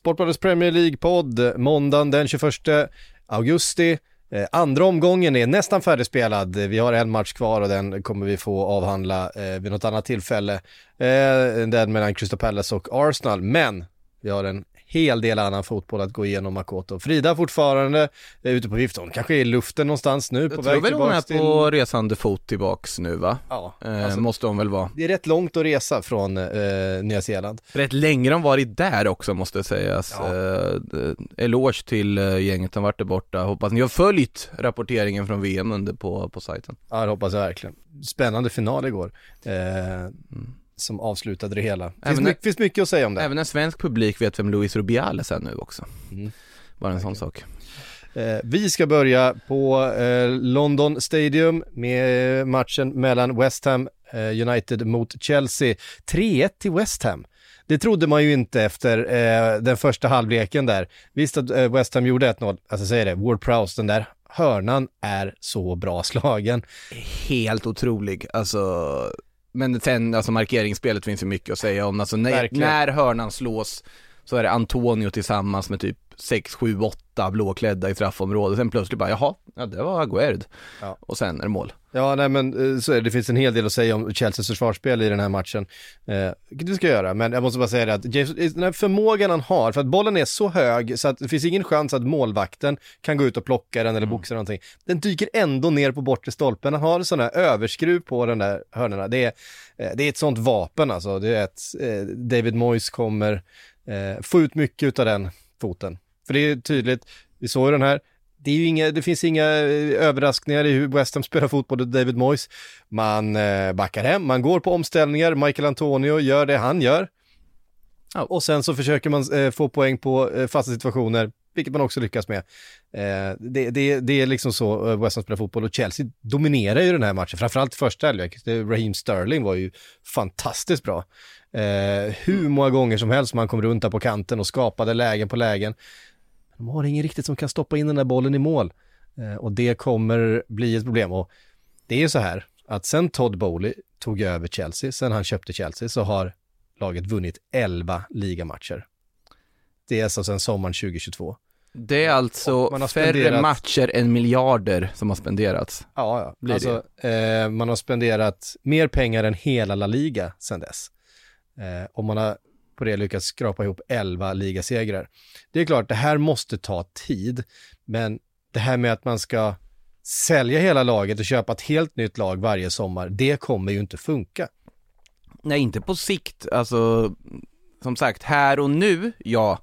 Sportbladets Premier League-podd, måndagen den 21 augusti. Eh, andra omgången är nästan färdigspelad. Vi har en match kvar och den kommer vi få avhandla eh, vid något annat tillfälle. Eh, den mellan Crystal Palace och Arsenal. Men vi har en hel del annan fotboll att gå igenom Makoto. Frida fortfarande är ute på vift, hon kanske är i luften någonstans nu Jag på tror väg väl hon är tillbaks till... på resande fot tillbaks nu va? Ja, Eh, alltså, måste hon väl vara. det är rätt långt att resa från eh, Nya Zeeland. Rätt länge de varit där också måste sägas. Ja. Eh, eloge till eh, gänget som varit där borta. Hoppas ni har följt rapporteringen från VM under på, på sajten. Ja, det hoppas jag verkligen. Spännande final igår. Eh, Som avslutade det hela. Finns, Även- mycket, finns mycket att säga om det. Även en svensk publik vet vem Luis Rubiales är nu också. Mm. Bara en sån sak. Eh, vi ska börja på eh, London Stadium med matchen mellan West Ham eh, United mot Chelsea. 3-1 till West Ham. Det trodde man ju inte efter eh, den första halvleken där. Visst att eh, West Ham gjorde 1-0, alltså säger det, Ward Prowse, den där hörnan är så bra slagen. Helt otrolig, alltså Men sen, alltså markeringsspelet finns ju mycket att säga om, alltså när, när hörnan slås så är det Antonio tillsammans med typ 6, 7, 8 blåklädda i straffområdet, sen plötsligt bara jaha, ja det var Aguerd. Ja. Och sen är det mål. Ja, nej men eh, så är det. det finns en hel del att säga om Chelseas försvarsspel i den här matchen. Eh, vi ska göra, men jag måste bara säga det att James, den här förmågan han har, för att bollen är så hög så att det finns ingen chans att målvakten kan gå ut och plocka den eller boxa någonting. Den dyker ändå ner på bortre stolpen. Han har här överskruv på den där hörnorna. Det är, eh, det är ett sånt vapen alltså. Det är ett, eh, David Moyes kommer eh, få ut mycket av den foten. För det är tydligt, vi såg ju den här, det, är ju inga, det finns inga eh, överraskningar i hur West Ham spelar fotboll och David Moyes. Man eh, backar hem, man går på omställningar, Michael Antonio gör det han gör. Ja. Och sen så försöker man eh, få poäng på eh, fasta situationer, vilket man också lyckas med. Eh, det, det, det är liksom så eh, West Ham spelar fotboll och Chelsea dominerar ju den här matchen, framförallt första halvlek. Raheem Sterling var ju fantastiskt bra. Eh, hur många gånger som helst man kom runt där på kanten och skapade lägen på lägen. De har ingen riktigt som kan stoppa in den där bollen i mål. Eh, och det kommer bli ett problem. Och det är så här att sen Todd Bowley tog över Chelsea, sen han köpte Chelsea, så har laget vunnit 11 ligamatcher. Det är alltså sen sommaren 2022. Det är alltså färre spenderat- matcher än miljarder som har spenderats. Ja, ja. Blir alltså, eh, man har spenderat mer pengar än hela La Liga sen dess. Eh, och man har på det lyckats skrapa ihop 11 ligasegrar. Det är klart, det här måste ta tid, men det här med att man ska sälja hela laget och köpa ett helt nytt lag varje sommar, det kommer ju inte funka. Nej, inte på sikt. Alltså, som sagt, här och nu, ja,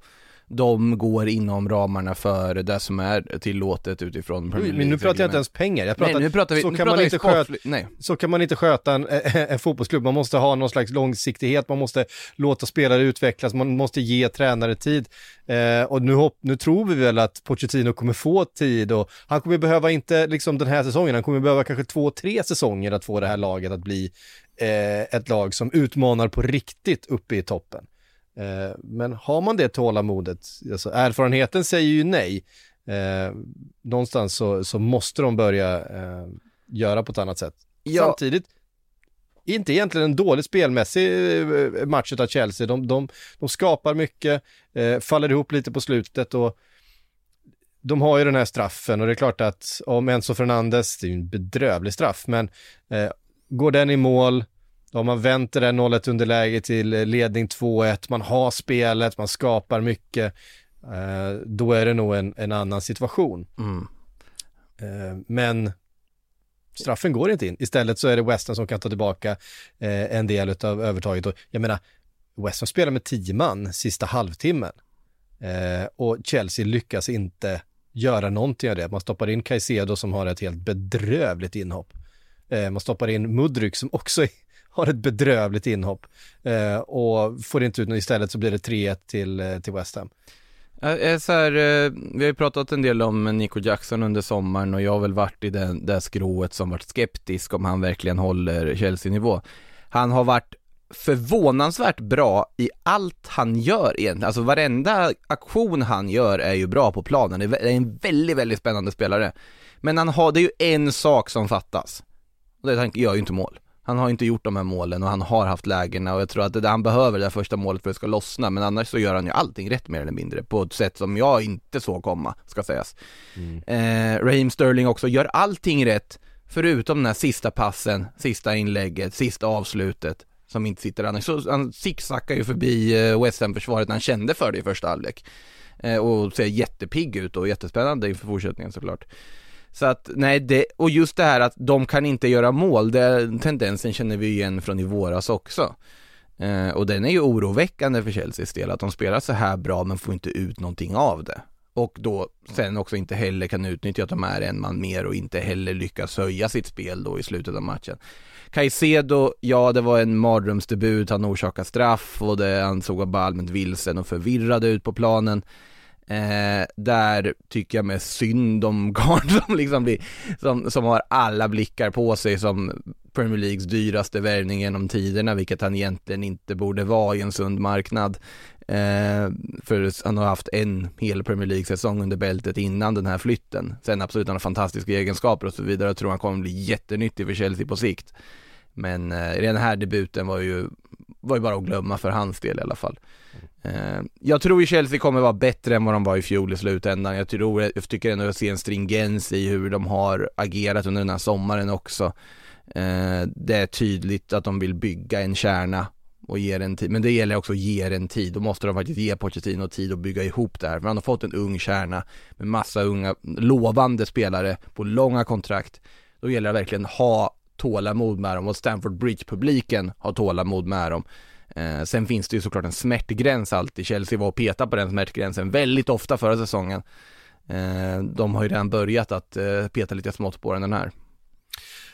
de går inom ramarna för det som är tillåtet utifrån Premier Men nu pratar jag inte ens pengar, jag pratar, Nej, nu pratar vi, så nu kan pratar man vi inte sköta, sportlig- Nej, så kan man inte sköta en, en fotbollsklubb. Man måste ha någon slags långsiktighet, man måste låta spelare utvecklas, man måste ge tränare tid. Eh, och nu, hopp, nu tror vi väl att Pochettino kommer få tid och han kommer behöva inte liksom den här säsongen, han kommer behöva kanske två, tre säsonger att få det här laget att bli eh, ett lag som utmanar på riktigt uppe i toppen. Eh, men har man det tålamodet, alltså, erfarenheten säger ju nej. Eh, någonstans så, så måste de börja eh, göra på ett annat sätt. Ja. Samtidigt, inte egentligen en dålig spelmässig match av Chelsea. De, de, de skapar mycket, eh, faller ihop lite på slutet och de har ju den här straffen och det är klart att om Enzo Fernandes, det är ju en bedrövlig straff, men eh, går den i mål, då har man vänt det där 0-1 underläge till eh, ledning 2-1, man har spelet, man skapar mycket, eh, då är det nog en, en annan situation. mm. Eh, men straffen går inte in. Istället så är det Western som kan ta tillbaka eh, en del av övertaget. Och jag menar, Western spelar med tio man sista halvtimmen. Och Chelsea lyckas inte göra någonting av det. Man stoppar in Caicedo som har ett helt bedrövligt inhopp. Man stoppar in Mudryk som också är, har ett bedrövligt inhopp. Eh, och får inte ut något, istället så blir det 3-1 till, eh, till West Ham. Jag så här, vi har ju pratat en del om Nico Jackson under sommaren och jag har väl varit i det, där skrået som varit skeptisk om han verkligen håller Chelsea-nivå. Han har varit förvånansvärt bra i allt han gör egentligen, alltså varenda aktion han gör är ju bra på planen, det är en väldigt, väldigt spännande spelare. Men han har, det är ju en sak som fattas, och det är att han gör ju inte mål. Han har inte gjort de här målen och han har haft lägena och jag tror att det han behöver det där första målet för att det ska lossna men annars så gör han ju allting rätt mer eller mindre på ett sätt som jag inte såg komma, ska sägas. Mm. Eh, Raheem Sterling också gör allting rätt förutom den här sista passen, sista inlägget, sista avslutet som inte sitter annars. Så han zigzaggar ju förbi eh, West Ham-försvaret när han kände för det i första halvlek. Eh, och ser jättepigg ut och jättespännande inför fortsättningen såklart. Så att, nej, det, och just det här att de kan inte göra mål, den tendensen känner vi igen från i våras också. Eh, och den är ju oroväckande för Chelseas del, att de spelar så här bra men får inte ut någonting av det. Och då sen också inte heller kan utnyttja att de är en man mer och inte heller lyckas höja sitt spel då i slutet av matchen. Caicedo, ja det var en mardrömsdebut, han orsakade straff och det, han såg bara allmänt vilsen och förvirrad ut på planen. Eh, där tycker jag med synd om Garn som liksom blir, som, som har alla blickar på sig som Premier Leagues dyraste värvning genom tiderna, vilket han egentligen inte borde vara i en sund marknad. Eh, för han har haft en hel Premier League-säsong under bältet innan den här flytten. Sen absolut, han har fantastiska egenskaper och så vidare. Jag tror han kommer bli jättenyttig för Chelsea på sikt. Men eh, den här debuten var ju, var ju bara att glömma för hans del i alla fall. Eh, jag tror ju Chelsea kommer vara bättre än vad de var i fjol i slutändan. Jag, tror, jag tycker ändå jag ser en stringens i hur de har agerat under den här sommaren också. Eh, det är tydligt att de vill bygga en kärna och ge den tid, men det gäller också att ge den tid. Då måste de faktiskt ge Pochettino tid att bygga ihop det här. För han har fått en ung kärna med massa unga, lovande spelare på långa kontrakt. Då gäller det verkligen ha tålamod med dem och Stanford Bridge-publiken har tålamod med dem. Eh, sen finns det ju såklart en smärtgräns alltid. Chelsea var och petade på den smärtgränsen väldigt ofta förra säsongen. Eh, de har ju redan börjat att eh, peta lite smått på den, den här.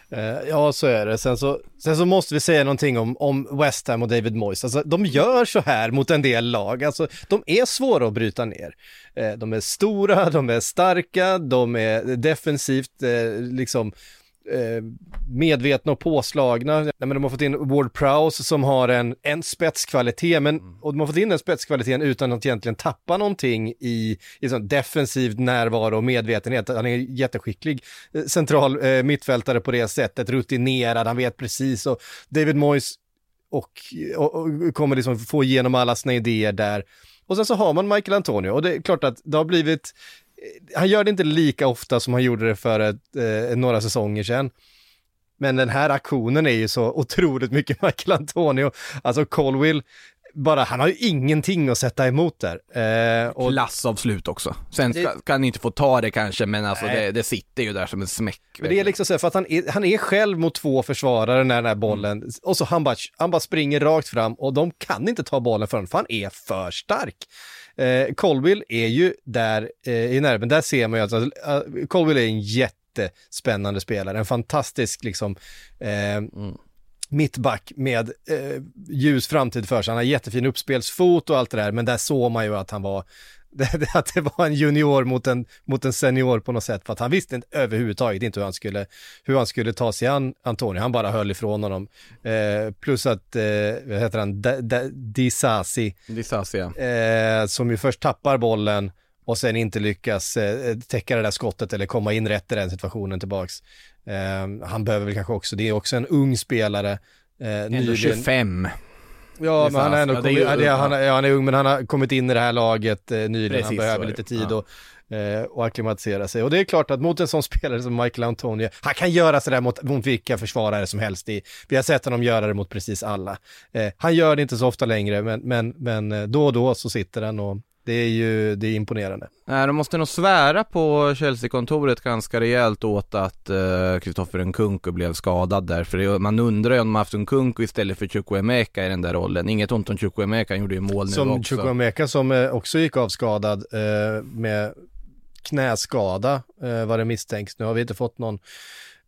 Eh, ja, så är det. Sen så, sen så måste vi säga någonting om, om West Ham och David Moyes. Alltså, de gör så här mot en del lag. Alltså, de är svåra att bryta ner. Eh, de är stora, de är starka, de är defensivt eh, liksom medvetna och påslagna. Nej, men de har fått in Ward Prowse som har en, en spetskvalitet, men, mm. och de har fått in den spetskvaliteten utan att egentligen tappa någonting i, i sån defensiv närvaro och medvetenhet. Han är jätteskicklig eh, central eh, mittfältare på det sättet, rutinerad, han vet precis och David Moyes och, och, och kommer liksom få igenom alla sina idéer där. Och sen så har man Michael Antonio och det är klart att det har blivit han gör det inte lika ofta som han gjorde det för ett, eh, några säsonger sedan. Men den här aktionen är ju så otroligt mycket Michael Antonio. Alltså Colwill, bara, han har ju ingenting att sätta emot där. Eh, och... Klassavslut också. Sen det... kan han inte få ta det kanske, men alltså det, det, sitter ju där som en smäck. Men det är liksom så, för att han är, han är själv mot två försvarare när den här bollen, mm. och så han bara, han bara springer rakt fram och de kan inte ta bollen för honom, för han är för stark. Eh, Colville är ju där eh, i nerven, där ser man ju alltså, uh, Colville är en jättespännande spelare, en fantastisk liksom eh, mm mittback med eh, ljus framtid för sig. Han har jättefin uppspelsfot och allt det där, men där såg man ju att han var att det var en junior mot en, mot en senior på något sätt, för att han visste inte, överhuvudtaget inte hur han skulle, hur han skulle ta sig an Antonio, han bara höll ifrån honom. Eh, plus att, eh, vad heter han, Disasi, Disasi ja. eh, som ju först tappar bollen och sen inte lyckas eh, täcka det där skottet eller komma in rätt i den situationen tillbaks. Eh, han behöver väl kanske också, det är också en ung spelare. Eh, Ändå nyligen. 25. Ja, men han är ändå ja, är, han, ja, han är ung men han har kommit in i det här laget eh, nyligen, Precis, han behöver lite tid ja. och, eh, och acklimatisera sig. Och det är klart att mot en sån spelare som Michael Antonio, han kan göra sådär mot, mot vilka försvarare som helst. I, vi har sett honom göra det mot precis alla. Eh, han gör det inte så ofta längre, men, men, men eh, då och då så sitter han och det är ju, det är imponerande. Nej, de måste nog svära på Chelsea-kontoret ganska rejält åt att Kristoffer uh, Nkunku blev skadad där, för man undrar ju om de haft Nkunku istället för Chukwuemeka i den där rollen. Inget ont om Chukwuemeka, han gjorde ju mål nu som också. Chukwuemeka som uh, också gick av skadad uh, med knäskada eh, vad det misstänks. Nu har vi inte fått någon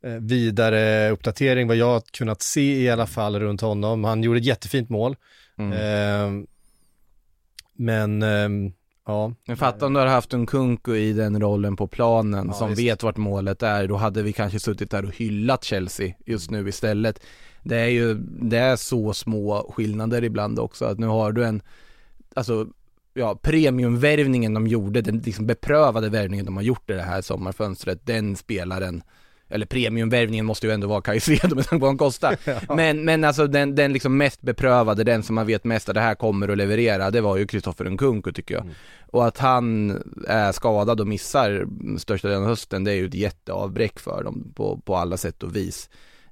eh, vidare uppdatering vad jag har kunnat se i alla fall runt honom. Han gjorde ett jättefint mål. Mm. Men eh, ja. Men fatta om du hade haft en Kunku i den rollen på planen Ja, som visst. vet vart målet är, då hade vi kanske suttit där och hyllat Chelsea just nu istället. Det är ju, det är så små skillnader ibland också, att nu har du en, alltså ja, premiumvärvningen de gjorde, den liksom beprövade värvningen de har gjort i det här sommarfönstret, den spelaren eller premiumvärvningen måste ju ändå vara Caicedo med tanke på vad han kostar. Men, men alltså den, den liksom mest beprövade, den som man vet mest att det här kommer att leverera, det var ju Kristoffer Nkunku tycker jag. Och att han är skadad och missar största delen av hösten, det är ju ett jätteavbräck för dem på, på alla sätt och vis.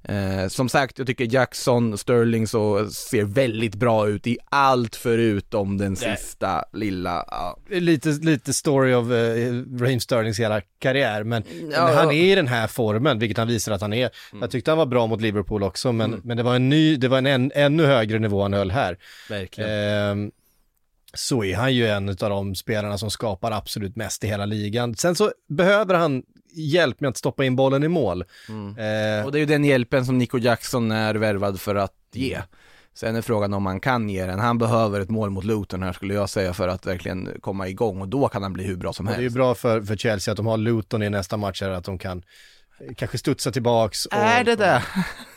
Eh, som sagt, jag tycker Jackson, Sterling så ser väldigt bra ut i allt förutom den sista lilla, ja. Lite, lite story of uh, Raheem Sterlings hela karriär, men Ja, han är i den här formen, vilket han visar att han är. Jag tyckte han var bra mot Liverpool också, men, Mm. men det var en ny, det var en, än, ännu högre nivå han höll här. verkligen. Ehm, så är han ju en av de spelarna som skapar absolut mest i hela ligan. Sen så behöver han hjälp med att stoppa in bollen i mål. Mm. Eh, Och det är ju den hjälpen som Nico Jackson är värvad för att ge. Sen är frågan om han kan ge den. Han behöver ett mål mot Luton här skulle jag säga för att verkligen komma igång och då kan han bli hur bra som och det är ju helst. bra för, för Chelsea att de har Luton i nästa match, här, att de kan kanske studsa tillbaks. Och, Är det det?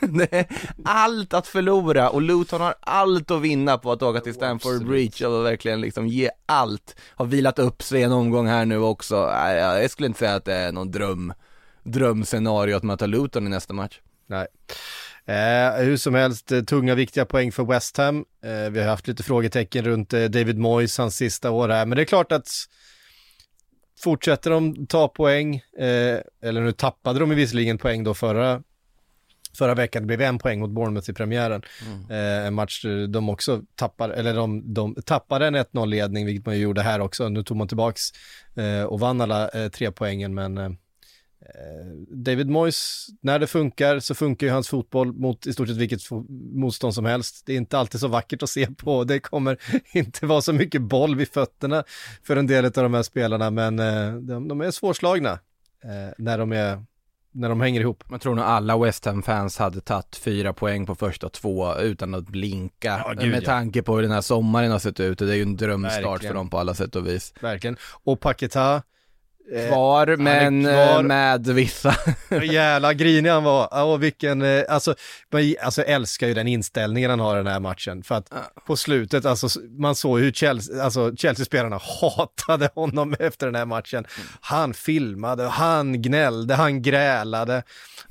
det är allt att förlora och Luton har allt att vinna på att åka till Stamford absolut. Bridge och verkligen liksom ge allt. Har vilat upp sig en omgång här nu också. Jag skulle inte säga att det är någon dröm, drömscenario att möta Luton i nästa match. Nej. Eh, hur som helst, eh, tunga viktiga poäng för West Ham. Eh, vi har haft lite frågetecken runt eh, David Moyes, hans sista år här, men det är klart att fortsätter de ta poäng, eh, eller nu tappade de visserligen poäng då förra, förra veckan, det blev en poäng mot Bournemouth i premiären. Eh, en match de också tappar, eller de, de tappade en 1-0-ledning, vilket man ju gjorde här också. Nu tog man tillbaks eh, och vann alla eh, tre poängen, men eh, David Moyes, när det funkar så funkar ju hans fotboll mot i stort sett vilket motstånd som helst. Det är inte alltid så vackert att se på. Det kommer inte vara så mycket boll vid fötterna för en del av de här spelarna, men eh, de, de är svårslagna eh, när de är när de hänger ihop. Jag tror nog alla West Ham-fans hade tagit fyra poäng på första två utan att blinka. Ja, gud, med tanke på hur den här sommaren har sett ut. Det är ju en drömstart Verkligen. för dem på alla sätt och vis. Verkligen. Och Paketa, eh, Kvar, men kvar. eh, med vissa. Jävla grinig han var. Och vilken, eh, alltså, man, alltså älskar ju den inställningen han har i den här matchen. För att på slutet, alltså man såg hur Chelsea, alltså, Chelsea-spelarna hatade honom efter den här matchen. Han filmade, han gnällde, han grälade.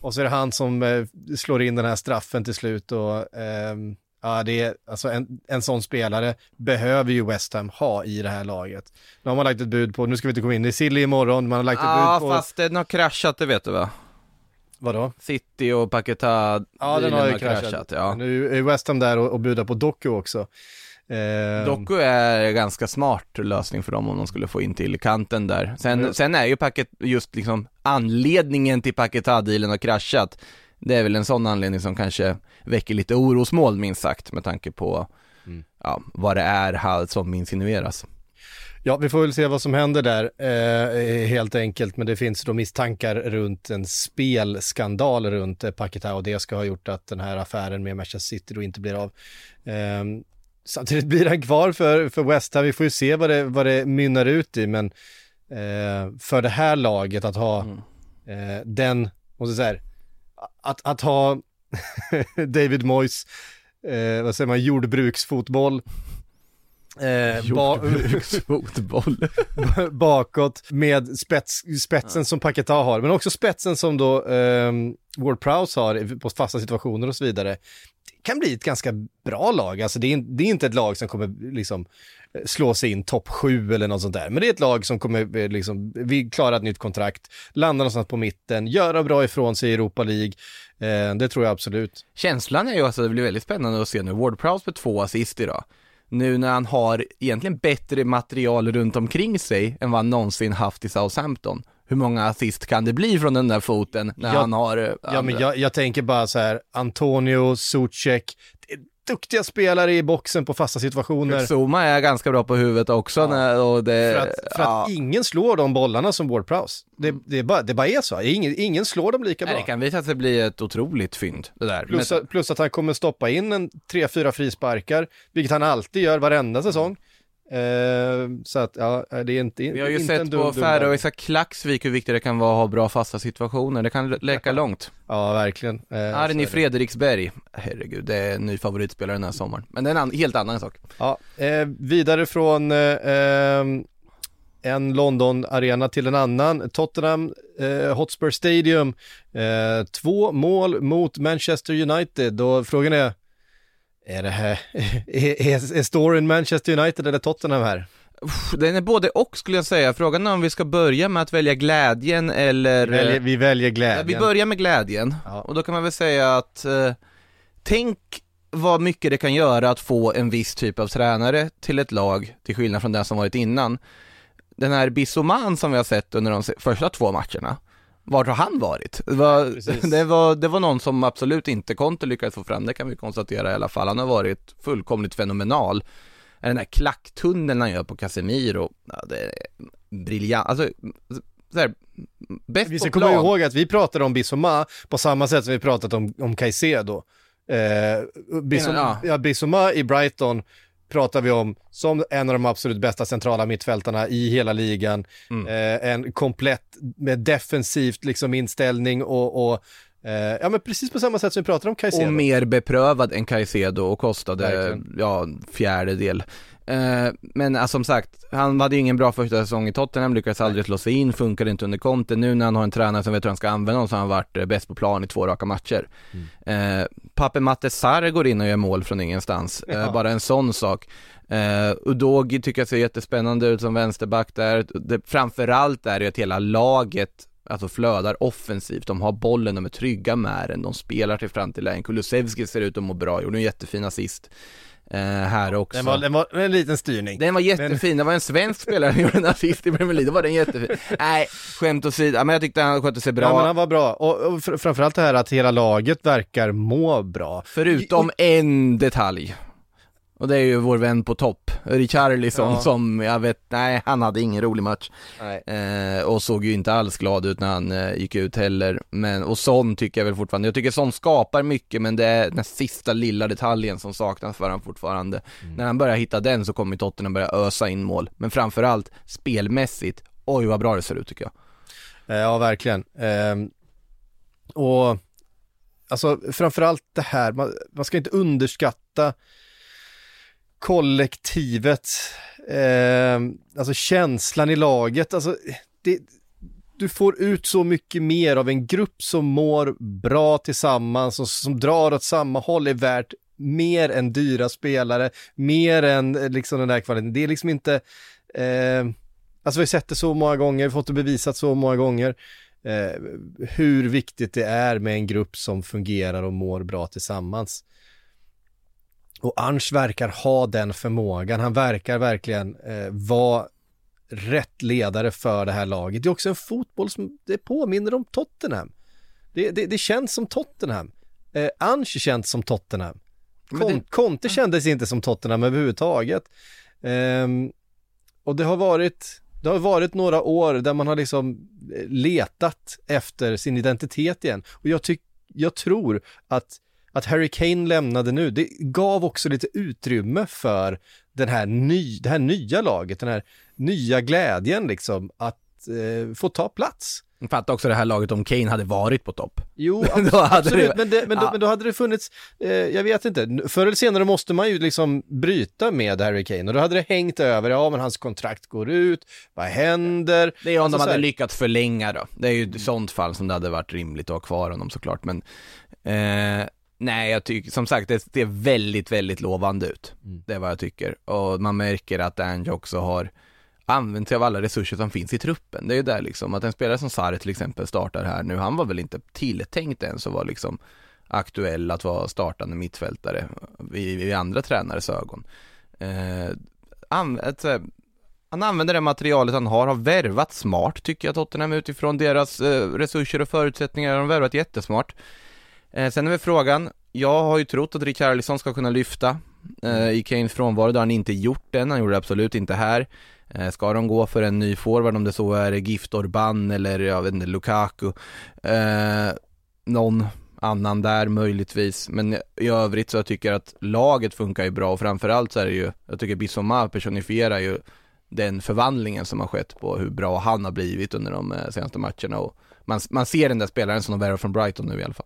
Och så är det han som eh, slår in den här straffen till slut och ehm, Ja, det är, alltså en, en sån spelare behöver ju West Ham ha i det här laget. Nu har man lagt ett bud på, nu ska vi inte komma in i Silly imorgon, man har lagt ett Ja, bud på, fast den har kraschat, det vet du va? vadå? City och Paketa Ja, den har ju kraschat. ja. Nu är West Ham där och, och budar på Doku också. Eh, Doku är en ganska smart lösning för dem om de skulle få in till kanten där. Sen, Mm. sen är ju paket, just liksom anledningen till Paketa-dealen har kraschat. Det är väl en sån anledning som kanske väcker lite orosmoln minst sagt med tanke på Mm. ja, vad det är här som insinueras. Ja, vi får väl se vad som händer där, eh, helt enkelt. Men det finns då misstankar runt en spelskandal runt eh, Paketa och det ska ha gjort att den här affären med Manchester City då inte blir av. Eh, samtidigt blir han kvar för, för West Ham. Vi får ju se vad det, vad det mynnar ut i, men eh, för det här laget att ha Mm. eh, den, måste säga, att, att ha David Moyes, eh, vad säger man, jordbruksfotboll, eh, ba- Jordbruksfotboll. bakåt med spets, spetsen som Paketa har, men också spetsen som då eh, Ward Prowse har på fasta situationer och så vidare. Kan bli ett ganska bra lag, alltså det är, det är inte ett lag som kommer liksom slå sig in topp sju eller något sånt där, men det är ett lag som kommer eh, liksom, vi klarar ett nytt kontrakt, landar någonstans på mitten, göra bra ifrån sig i Europa League, eh, det tror jag absolut. Känslan är ju alltså, det blir väldigt spännande att se nu, Ward Prowse med två assist idag. Nu när han har egentligen bättre material runt omkring sig än vad han någonsin haft i Southampton. Hur många assist kan det bli från den där foten när Ja, han har eh, Ja, men andra? jag, jag tänker bara så här, Antonio, det, duktiga spelare i boxen på fasta situationer. Zuma är ganska bra på huvudet också Ja. när, och det, För att, för ja. att ingen slår de bollarna som Ward Prowse. Det, det, bara, det bara är så, ingen, ingen slår dem lika Nej, bra. det kan visa sig bli ett otroligt fynd det där. Plus, plus att han kommer stoppa in en tre, fyra frisparkar, vilket han alltid gör varenda säsong. Eh, så att, ja, det är inte, Vi har ju sett på dum Färö och värld. Isak Klaxvik hur viktigt det kan vara att ha bra fasta situationer. Det kan läcka långt. Ja, verkligen. Eh, Arni. Fredriksberg, herregud, det är en ny favoritspelare den här sommaren. Men det är en an- helt annan sak. Ja, eh, vidare från eh, ehm, en London-arena till en annan. Tottenham eh, Hotspur Stadium. Eh, två mål mot Manchester United och frågan är, är det här, är, är, är storyn Manchester United eller Tottenham här? Den är både och skulle jag säga. Frågan är om vi ska börja med att välja glädjen eller... Vi väljer, vi väljer Ja, glädjen. vi börjar med glädjen. Ja. Och då kan man väl säga att eh, tänk vad mycket det kan göra att få en viss typ av tränare till ett lag, till skillnad från den som varit innan. Den här Bissoman som vi har sett under de första två matcherna, vart har han varit? Det var, Precis. det var, det var någon som absolut inte Conte lyckades få fram, det kan vi konstatera i alla fall. Han har varit fullkomligt fenomenal. Den där klacktunneln han gör på Casemiro, ja, det är briljant, alltså så här, bäst Vi ska komma ihåg att vi pratade om Bissoma på samma sätt som vi pratat om, om Caicedo. Eh, Bissoma, Ja. ja. Bissoma i Brighton pratar vi om som en av de absolut bästa centrala mittfältarna i hela ligan. Mm. Eh, en komplett med defensivt liksom inställning och, och eh, ja men precis på samma sätt som vi pratade om Caicedo. Och mer beprövad än Caicedo och kostade, Verkligen. ja, fjärdedel. Eh, men alltså, som sagt, han hade ju ingen bra första säsong i Tottenham, lyckades aldrig slå sig in, funkade inte under Conte. Nu när han har en tränare som vet hur han ska använda honom så har han varit eh, bäst på plan i två raka matcher. Eh, Pape Matte Sarr går in och gör mål från ingenstans, eh, Ja. bara en sån sak. Eh, Udogi tycker jag ser jättespännande ut som vänsterback där. Det, framförallt är det ju att hela laget alltså flödar offensivt, de har bollen, de är trygga med den, de spelar till fram till lägen. Kulusevski ser ut att må bra, gjorde en jättefin assist eh, här också. Den var, den var en liten styrning. Den var jättefin, det var en svensk spelare som gjorde en assist i Premier League, då var den jättefin. Nej, skämt åsido, men jag tyckte han skötte sig bra. Ja, men han var bra. Och, och fr- framförallt det här att hela laget verkar må bra. Förutom en detalj. Och det är ju vår vän på topp, Richarlison Ja. som, jag vet, nej han hade ingen rolig match. Eh, och såg ju inte alls glad ut när han eh, gick ut heller. Men, och sån tycker jag väl fortfarande, jag tycker sån skapar mycket men det är den sista lilla detaljen som saknas för han fortfarande. När han börjar hitta den så kommer Tottenham börja ösa in mål. Men framförallt spelmässigt, oj vad bra det ser ut tycker jag. Eh, Ja, verkligen. Ehm, och alltså framförallt det här, man, man ska inte underskatta kollektivet, eh, alltså känslan i laget, alltså det, du får ut så mycket mer av en grupp som mår bra tillsammans och som drar åt samma håll är värt mer än dyra spelare, mer än eh, liksom den där kvaliteten. Det är liksom inte, eh, alltså vi har sett det så många gånger, vi har fått det bevisat så många gånger, eh, hur viktigt det är med en grupp som fungerar och mår bra tillsammans. Och Ange verkar ha den förmågan, han verkar verkligen eh, vara rätt ledare för det här laget. Det är också en fotboll som det påminner om Tottenham. Det, det, det känns som Tottenham. Eh, Ange känns som Tottenham. Kon, det- Conte kändes inte som Tottenham överhuvudtaget. Ehm, och det har varit det har varit några år där man har liksom eh, letat efter sin identitet igen. Och jag, tyck, jag tror att, att Harry Kane lämnade nu, det gav också lite utrymme för den här ny, det här nya laget, den här nya glädjen liksom, att eh, få ta plats. Fatta också det här laget om Kane hade varit på topp. Jo, Då abs- hade absolut, det- men, det, men, då, Ja. men då hade det funnits, eh, jag vet inte, förr eller senare måste man ju liksom bryta med Harry Kane och då hade det hängt över, ja men hans kontrakt går ut, vad händer? Det är om Alltså de hade här- lyckats förlänga då. Det är ju i sånt fall som det hade varit rimligt att ha kvar honom såklart, men eh, Nej, jag tycker som sagt det ser väldigt, väldigt lovande ut. Mm. Det är vad jag tycker. Och man märker att Ange också har använt sig av alla resurser som finns i truppen. Det är ju där liksom, att en spelare som Sarri till exempel startar här nu, han var väl inte tilltänkt ens att vara liksom aktuell att vara startande mittfältare i, i andra tränares ögon. Eh, an, ett, eh, han använder det materialet han har, har värvat smart tycker jag Tottenham utifrån deras eh, resurser och förutsättningar, de har värvat jättesmart. Eh, sen är väl frågan, jag har ju trott att Richarlison ska kunna lyfta eh, i Kanes frånvaro, det har han inte gjort än, han gjorde det absolut inte här. Eh, ska de gå för en ny forward, om det så är Gift Orban eller jag vet inte, Lukaku, eh, någon annan där möjligtvis, men i övrigt så jag tycker att laget funkar ju bra och framförallt så är det ju, jag tycker Bissoma personifierar ju den förvandlingen som har skett på hur bra han har blivit under de eh, senaste matcherna. Och man, man ser den där spelaren som de värvar från Brighton nu i alla fall.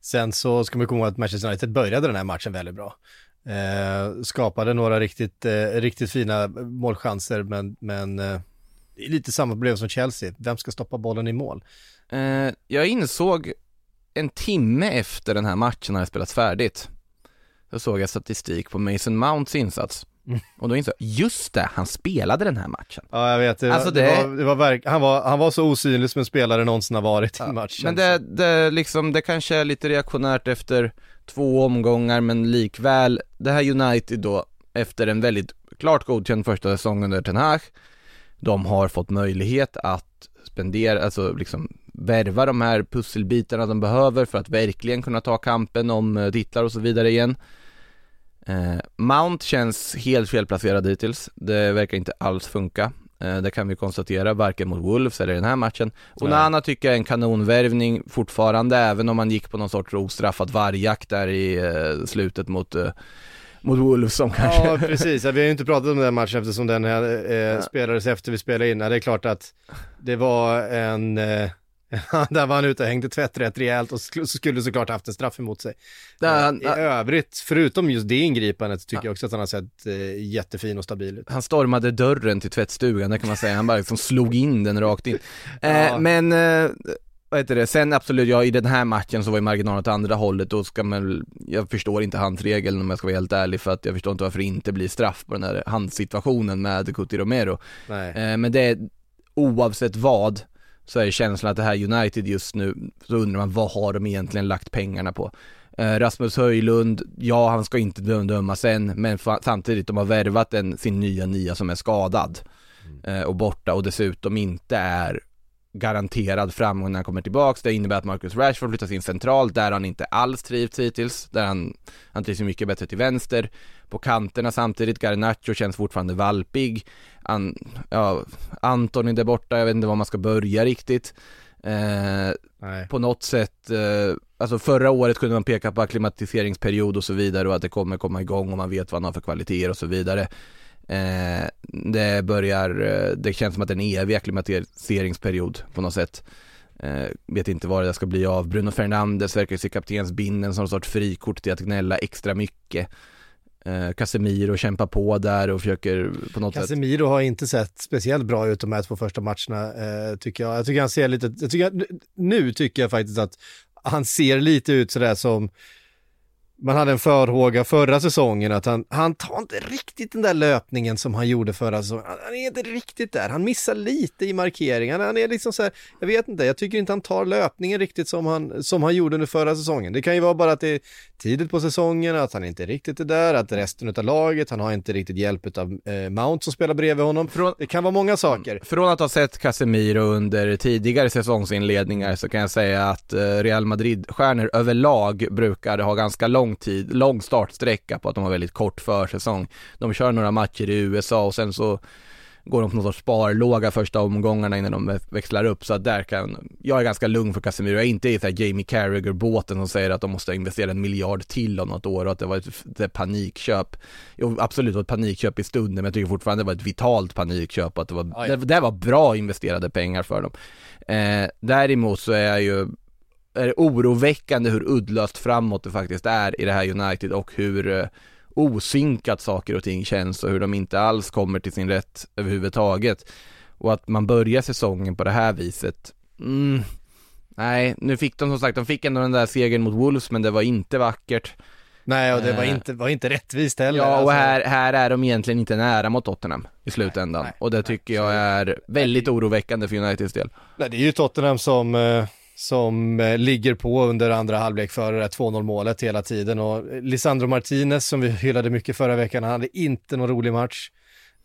Sen så ska man komma ihåg att Manchester United började den här matchen väldigt bra. Eh, skapade några riktigt, eh, riktigt fina målchanser men, men eh, lite samma problem som Chelsea. Vem ska stoppa bollen i mål? Eh, jag insåg en timme efter den här matchen när spelats färdigt. Då såg jag statistik på Mason Mounts insats. Mm. Och då insåg jag, just det, han spelade den här matchen. Ja jag vet, det, alltså det... det var, det var verk... han, var, han var så osynlig som en spelare någonsin har varit i en match. Men det, det, liksom, det kanske är lite reaktionärt efter två omgångar men likväl, det här United då, efter en väldigt klart godkänd första säsong under Ten Hag, de har fått möjlighet att spendera, alltså liksom värva de här pusselbitarna de behöver för att verkligen kunna ta kampen om eh, titlar och så vidare igen. Eh, Mount känns helt felplacerad hittills. Det verkar inte alls funka. Eh, det kan vi konstatera, varken mot Wolves eller i den här matchen. Onana tycker jag är en kanonvärvning fortfarande, även om man gick på någon sorts ostraffad vargjakt där i eh, slutet mot mot Wolves som kanske... Ja precis, vi har ju inte pratat om den matchen eftersom den här eh, spelades efter vi spelade in. Det är klart att det var en eh, där var han ute och hängde tvätt rätt rejält och skulle såklart haft en straff emot sig. Han, I övrigt, förutom just det ingripandet, tycker ja. jag också att han har sett eh, jättefin och stabil ut. Han stormade dörren till tvättstugan, det kan man säga. Han bara liksom slog in den rakt in. Eh, Men, eh, vad heter det, sen absolut, ja i den här matchen så var ju marginalen åt andra hållet, då ska man, jag förstår inte handregeln om jag ska vara helt ärlig, för att jag förstår inte varför det inte blir straff på den här handsituationen med Cuti Romero. Eh, men det, oavsett vad, så är känslan att det här United just nu, så undrar man vad har de egentligen lagt pengarna på? Eh, Rasmus Höjlund, ja han ska inte dömas än, men samtidigt de har värvat en, sin nya nia som är skadad mm. eh, och borta och dessutom inte är garanterad framgång när han kommer tillbaks. Det innebär att Marcus Rashford flyttas in centralt där han inte alls trivts hittills, där han, han trivs mycket bättre till vänster. På kanterna samtidigt, Garnacho känns fortfarande valpig. An, ja, Antoni där borta, jag vet inte var man ska börja riktigt. Eh, på något sätt, eh, alltså förra året kunde man peka på akklimatiseringsperiod och så vidare och att det kommer komma igång och man vet vad han har för kvaliteter och så vidare. Eh, det börjar, eh, det känns som att det är en evig akklimatiseringsperiod på något sätt. Eh, vet inte vad det ska bli av. Bruno Fernandes verkar se kaptensbindeln som någon sorts frikort till att gnälla extra mycket. Eh, Casemiro kämpar på där och försöker på något Casemiro sätt. Casemiro har inte sett speciellt bra ut de här två första matcherna eh, tycker jag. Jag tycker han ser lite, jag tycker, nu tycker jag faktiskt att han ser lite ut sådär som man hade en förhåga förra säsongen att han, han tar inte riktigt den där löpningen som han gjorde förra säsongen. Han är inte riktigt där, han missar lite i markeringen. Han är liksom så här, jag vet inte, jag tycker inte han tar löpningen riktigt som han, som han gjorde under förra säsongen. Det kan ju vara bara att det är tidigt på säsongen, att han inte riktigt är där, att resten av laget, han har inte riktigt hjälp av eh, Mount som spelar bredvid honom. Från, det kan vara många saker. Från att ha sett Casemiro under tidigare säsongsinledningar så kan jag säga att eh, Real Madrid-stjärnor överlag brukar ha ganska lång lång tid, lång startsträcka på att de har väldigt kort försäsong. De kör några matcher i USA och sen så går de på någon sorts sparlåga första omgångarna innan de växlar upp så att där kan, jag är ganska lugn för Casemiro, jag är inte i så Jamie Carragher-båten som säger att de måste investera en miljard till om något år och att det var ett, ett panikköp. Jo, absolut det var ett panikköp i stunden men jag tycker fortfarande det var ett vitalt panikköp och att det var, det, det var bra investerade pengar för dem. Eh, däremot så är jag ju är oroväckande hur uddlöst framåt det faktiskt är i det här United och hur eh, osynkat saker och ting känns och hur de inte alls kommer till sin rätt överhuvudtaget. Och att man börjar säsongen på det här viset, mm, nej, nu fick de som sagt, de fick ändå den där segern mot Wolves men det var inte vackert. Nej och det var eh. inte, var inte rättvist heller. Ja och alltså. här, här är de egentligen inte nära mot Tottenham i slutändan. Nej, nej, och det tycker nej, jag är väldigt oroväckande för Uniteds del. Nej det är ju Tottenham som eh som eh, ligger på under andra halvlek före det 2-0 målet hela tiden och Lisandro Martinez som vi hyllade mycket förra veckan, han hade inte någon rolig match.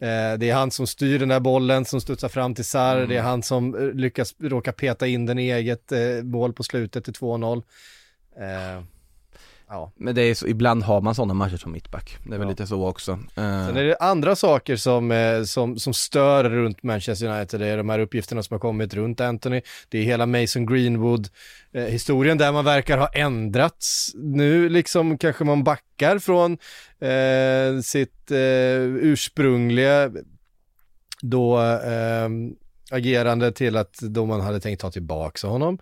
Eh, det är han som styr den där bollen som studsar fram till Sarr, mm. det är han som eh, lyckas råka peta in den i eget mål på slutet till 2-0. Ja. Men det är så, ibland har man sådana matcher som mittback. Det är väl Ja. lite så också. Eh, Sen är det andra saker som, eh, som, som stör runt Manchester United. Det är de här uppgifterna som har kommit runt Anthony. Det är hela Mason Greenwood eh, historien där man verkar ha ändrats. Nu liksom kanske man backar från eh, sitt eh, ursprungliga då eh, agerande till att då man hade tänkt ta tillbaka honom.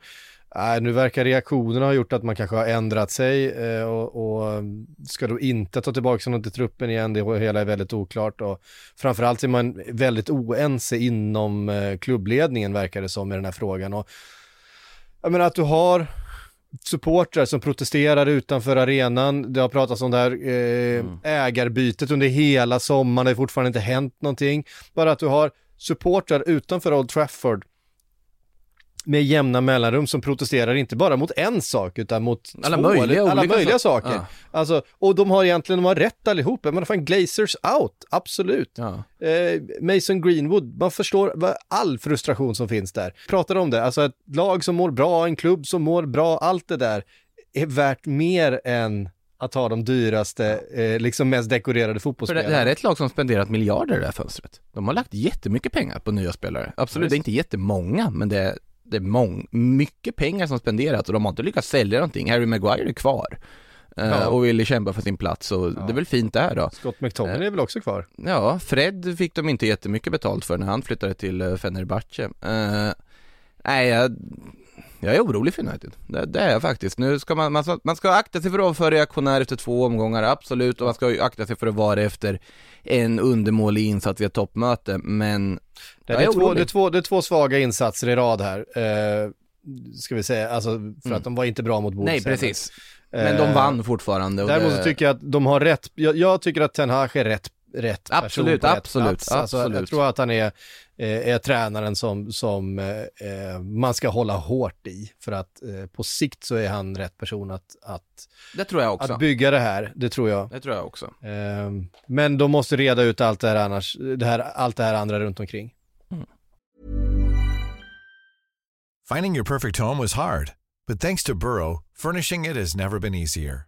Äh, nu verkar reaktionerna ha gjort att man kanske har ändrat sig eh, och, och ska då inte ta tillbaka honom till truppen igen. Det hela är väldigt oklart och framförallt är man väldigt oense inom eh, klubbledningen verkar det som i den här frågan. Och, jag menar att du har supportrar som protesterar utanför arenan. Det har pratats om det här eh, Mm. ägarbytet under hela sommaren. Det har fortfarande inte hänt någonting. Bara att du har supportrar utanför Old Trafford med jämna mellanrum som protesterar inte bara mot en sak utan mot Alla två, möjliga eller, alla möjliga saker. saker. Ja. Alltså, och de har egentligen de har rätt allihop. Men fan, Glazers out, absolut. ja. Eh, Mason Greenwood, man förstår all frustration som finns där. Pratar om det, alltså ett lag som mår bra, en klubb som mår bra, allt det där är värt mer än att ha de dyraste, eh, liksom mest dekorerade fotbollsspelarna. det här är ett lag som spenderat miljarder i det här fönstret. De har lagt jättemycket pengar på nya spelare. Absolut, Ja, det är inte jättemånga, men det är, det är mång, mycket pengar som spenderats och de har inte lyckats sälja någonting. Harry Maguire är kvar. eh, Ja. Och vill kämpa för sin plats och det är väl fint där då. Scott McTominay är väl också kvar? Ja, Fred fick de inte jättemycket betalt för när han flyttade till eh, Fenerbahce. Uh, nej, jag, jag är orolig för United. Det, det är jag faktiskt. Nu ska man, man, ska, man ska akta sig för att vara reaktionär efter två omgångar, absolut, och man ska akta sig för att vara efter en undermålig insats vid ett toppmöte, men Det Jag är, är två, det, är två, det är två svaga insatser i rad här. Eh, ska vi säga, alltså för att de var inte bra mot Wolves nej precis. Men de Eh, vann fortfarande. Däremot det, så tycker jag att de har rätt, jag, jag tycker att Ten Hag är rätt, rätt person Absolut, på rätt absolut, plats. Alltså, jag absolut. tror att han är, är tränaren som, som eh, eh, man ska hålla hårt i. För att eh, på sikt så är han rätt person att, att, det tror jag också. att bygga det här, det tror jag. Det tror jag också. Eh, men de måste reda ut allt det här annars, det här, allt det här andra runt omkring. Finding your perfect home was hard, but thanks to Burrow, furnishing it has never been easier.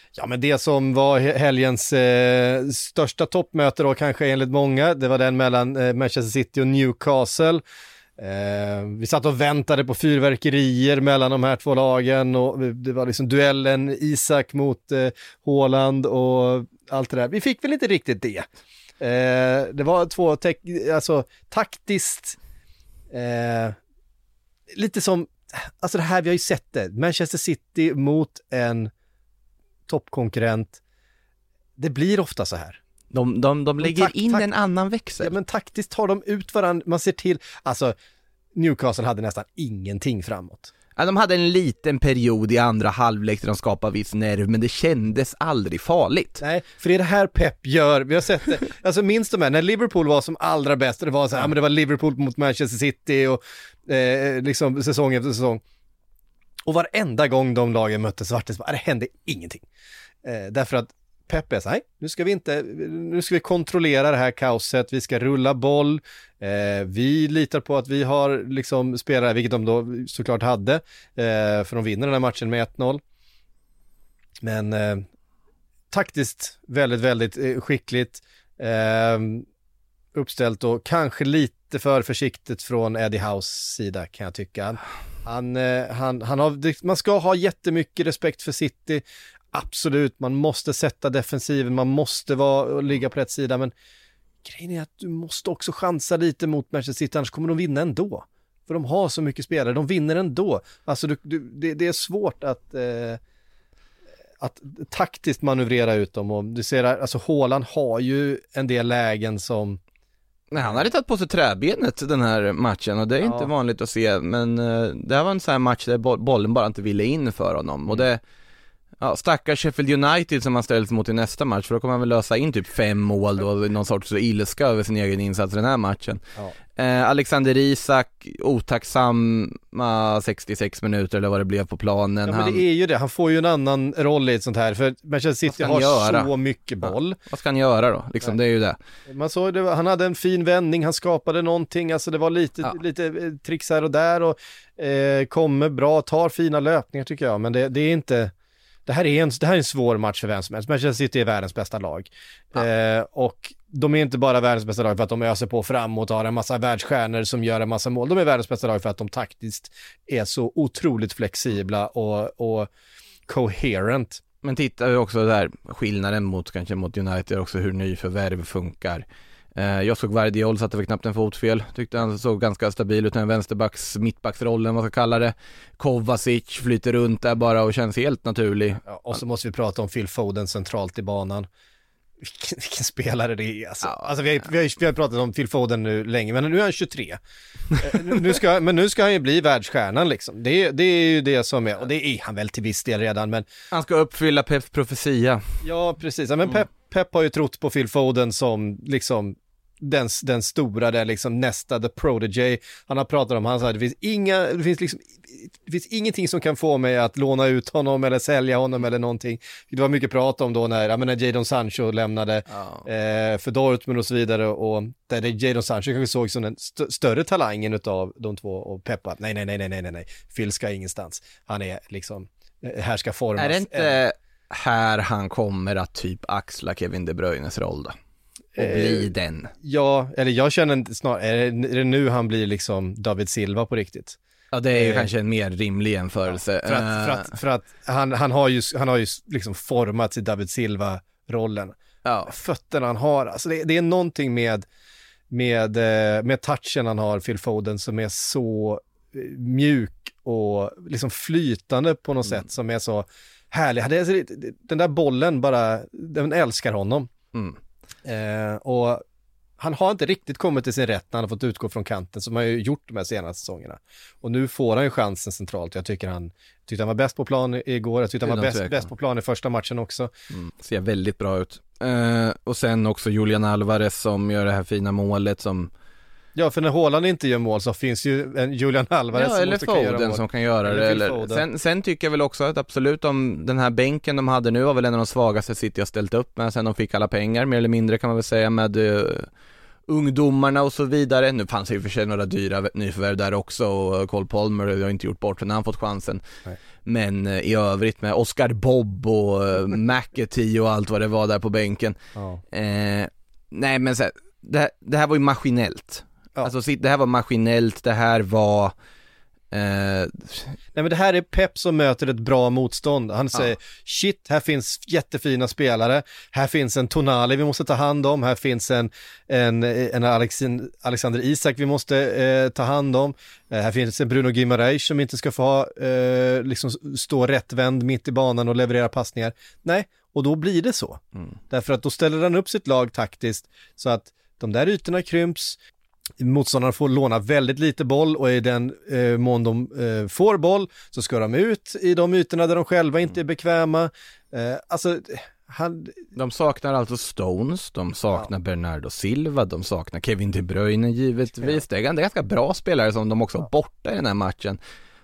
ja men det som var helgens eh, största toppmöte då kanske enligt många, det var den mellan eh, Manchester City och Newcastle. Eh, vi satt och väntade på fyrverkerier mellan de här två lagen och det var liksom duellen Isak mot eh, Haaland och allt det där. Vi fick väl inte riktigt det. Eh, det var två, alltså taktiskt, eh, lite som alltså det här, vi har ju sett det. Manchester City mot en toppkonkurrent. Det blir ofta så här. De, de, de lägger tack- in tack- en annan växel. Ja, men taktiskt tar de ut varandra, man ser till, alltså Newcastle hade nästan ingenting framåt. Ja, de hade en liten period i andra halvlek där de skapade viss nerv, men det kändes aldrig farligt. Nej, för det är det här Pep gör, vi har sett det, alltså minns de här, när Liverpool var som allra bäst, det var så här, ja. men det var Liverpool mot Manchester City och eh, liksom säsong efter säsong. Och varenda gång de lagen möttes så det så det hände ingenting. Eh, därför att Pep är så här, nej, nu ska vi inte, nu ska vi kontrollera det här kaoset, vi ska rulla boll, eh, vi litar på att vi har liksom spelare, vilket de då såklart hade, eh, för de vinner den här matchen med 1-0. Men eh, taktiskt väldigt, väldigt eh, skickligt. Eh, uppställt och kanske lite för försiktigt från Eddie House sida kan jag tycka. Han, eh, han, han, har, man ska ha jättemycket respekt för City. Absolut, man måste sätta defensiven, man måste vara ligga på rätt sida, men grejen är att du måste också chansa lite mot Manchester City, annars kommer de vinna ändå. För de har så mycket spelare, de vinner ändå. Alltså du, du, det, det är svårt att eh, att taktiskt manövrera ut dem och du ser alltså Haaland har ju en del lägen som, Nej, han hade tagit på sig träbenet den här matchen och det är Ja. inte vanligt att se, men eh, det här var en sån här match där bo- bollen bara inte ville in för honom och det Ja, stackars Sheffield United som han ställs mot i nästa match, för då kommer han väl lösa in typ fem mål då, någon sorts ilska över sin egen insats i den här matchen. Ja. Eh, Alexander Isak, otacksamma 66 minuter eller vad det blev på planen. Ja, men det är ju det, han får ju en annan roll i ett sånt här, för Manchester City har göra? så mycket boll. Vad ska han göra då? Liksom, det är ju det. Man såg det, han hade en fin vändning, han skapade någonting, alltså det var lite, Ja. lite eh, tricks här och där och eh, kommer bra, tar fina löpningar tycker jag, men det, det är inte, det här är en, det här är en svår match för vem som helst. Manchester City är världens bästa lag. Eh, och de är inte bara världens bästa lag för att de öser på framåt och har en massa världsstjärnor som gör en massa mål. De är världens bästa lag för att de taktiskt är så otroligt flexibla och, och coherent. Men tittar vi också där, skillnaden mot kanske mot United också hur nyförvärv funkar. Eh, jag såg Vardiol satte väl knappt en fot fel, tyckte han såg ganska stabil ut, den vänsterbacks, mittbacksrollen, vad ska kalla det. Kovacic flyter runt där bara och känns helt naturlig. Ja, och så måste vi prata om Phil Foden centralt i banan. Vilken, vilken spelare det är alltså. Ja. alltså vi, har, vi, har, vi har pratat om Phil Foden nu länge, men nu är han 23. Eh, nu ska, men nu ska han ju bli världsstjärnan liksom. Det, det är ju det som är, och det är han väl till viss del redan, men Han ska uppfylla Peps profetia. ja precis. Ja, men Pep, Pep har ju trott på Phil Foden som liksom den, den stora, den liksom nästa, the prodigy. Han har pratat om, han sa det finns inga, det finns liksom, det finns ingenting som kan få mig att låna ut honom eller sälja honom eller någonting. Det var mycket prat om då när, ja men när Jadon Sancho lämnade eh, för Dortmund och så vidare och där det Jadon Sancho kanske såg som den st- större talangen utav de två och Peppa, nej nej nej nej nej nej nej, Phil ska ingenstans. Han är liksom, eh, här ska formas. Är det inte här han kommer att typ axla Kevin De Bruynes roll då? Och Eh, bli den? Ja, eller jag känner snarare, är det, nu han blir liksom David Silva på riktigt? Ja det är ju eh, kanske en mer rimlig jämförelse. För att, för Eh, att, för att han, han har ju, han har ju liksom formats i David Silva-rollen. ja. Fötterna han har, alltså det, det är någonting med, med, eh, med touchen han har, Phil Foden, som är så eh, mjuk och liksom flytande på något Mm. sätt som är så härlig. Den där bollen bara, den älskar honom. Mm. Eh, och han har inte riktigt kommit till sin rätt när han har fått utgå från kanten som han har ju gjort de här senaste säsongerna. Och nu får han ju chansen centralt. Jag tycker han, tyckte han var bäst på plan igår, jag tyckte han var bäst, bäst på plan i första matchen också. Mm, ser väldigt bra ut. Eh, och sen också Julian Alvarez som gör det här fina målet som, Ja, för när Haaland inte gör mål så finns ju en Julian Alvarez ja som eller måste kunna göra Foden mål. som kan göra det. Eller, Foden. sen, sen tycker jag väl också att absolut om den här bänken de hade nu var väl en av de svagaste City har ställt upp med sen de fick alla pengar mer eller mindre kan man väl säga med eh, ungdomarna och så vidare. Nu fanns det ju för sig några dyra nyförvärv där också och Cole Palmer har inte gjort bort när han fått chansen. Nej. Men eh, i övrigt med Oscar Bob och uh, McAtee och allt vad det var där på bänken. Ja. Eh, nej men så här, det, här- det här var ju maskinellt. Ja. Alltså det här var maskinellt, det här var eh, Nej men det här är Pep som möter ett bra motstånd. Han säger shit, här finns jättefina spelare, här finns en Tonali vi måste ta hand om, här finns en, en, en Alexin, Alexander Isak vi måste eh, ta hand om, eh, här finns en Bruno Guimaraes som inte ska få ha, eh, liksom stå rättvänd mitt i banan och leverera passningar. Nej, och då blir det så. Mm. Därför att då ställer han upp sitt lag taktiskt så att de där ytorna krymps, motståndarna får låna väldigt lite boll och i den eh, mån de eh, får boll så ska de ut i de ytorna där de själva inte är bekväma. Eh, alltså, han, De saknar alltså Stones, de saknar Bernardo Silva, de saknar Kevin De Bruyne givetvis. Gan- det är ganska bra spelare som de också har borta i den här matchen.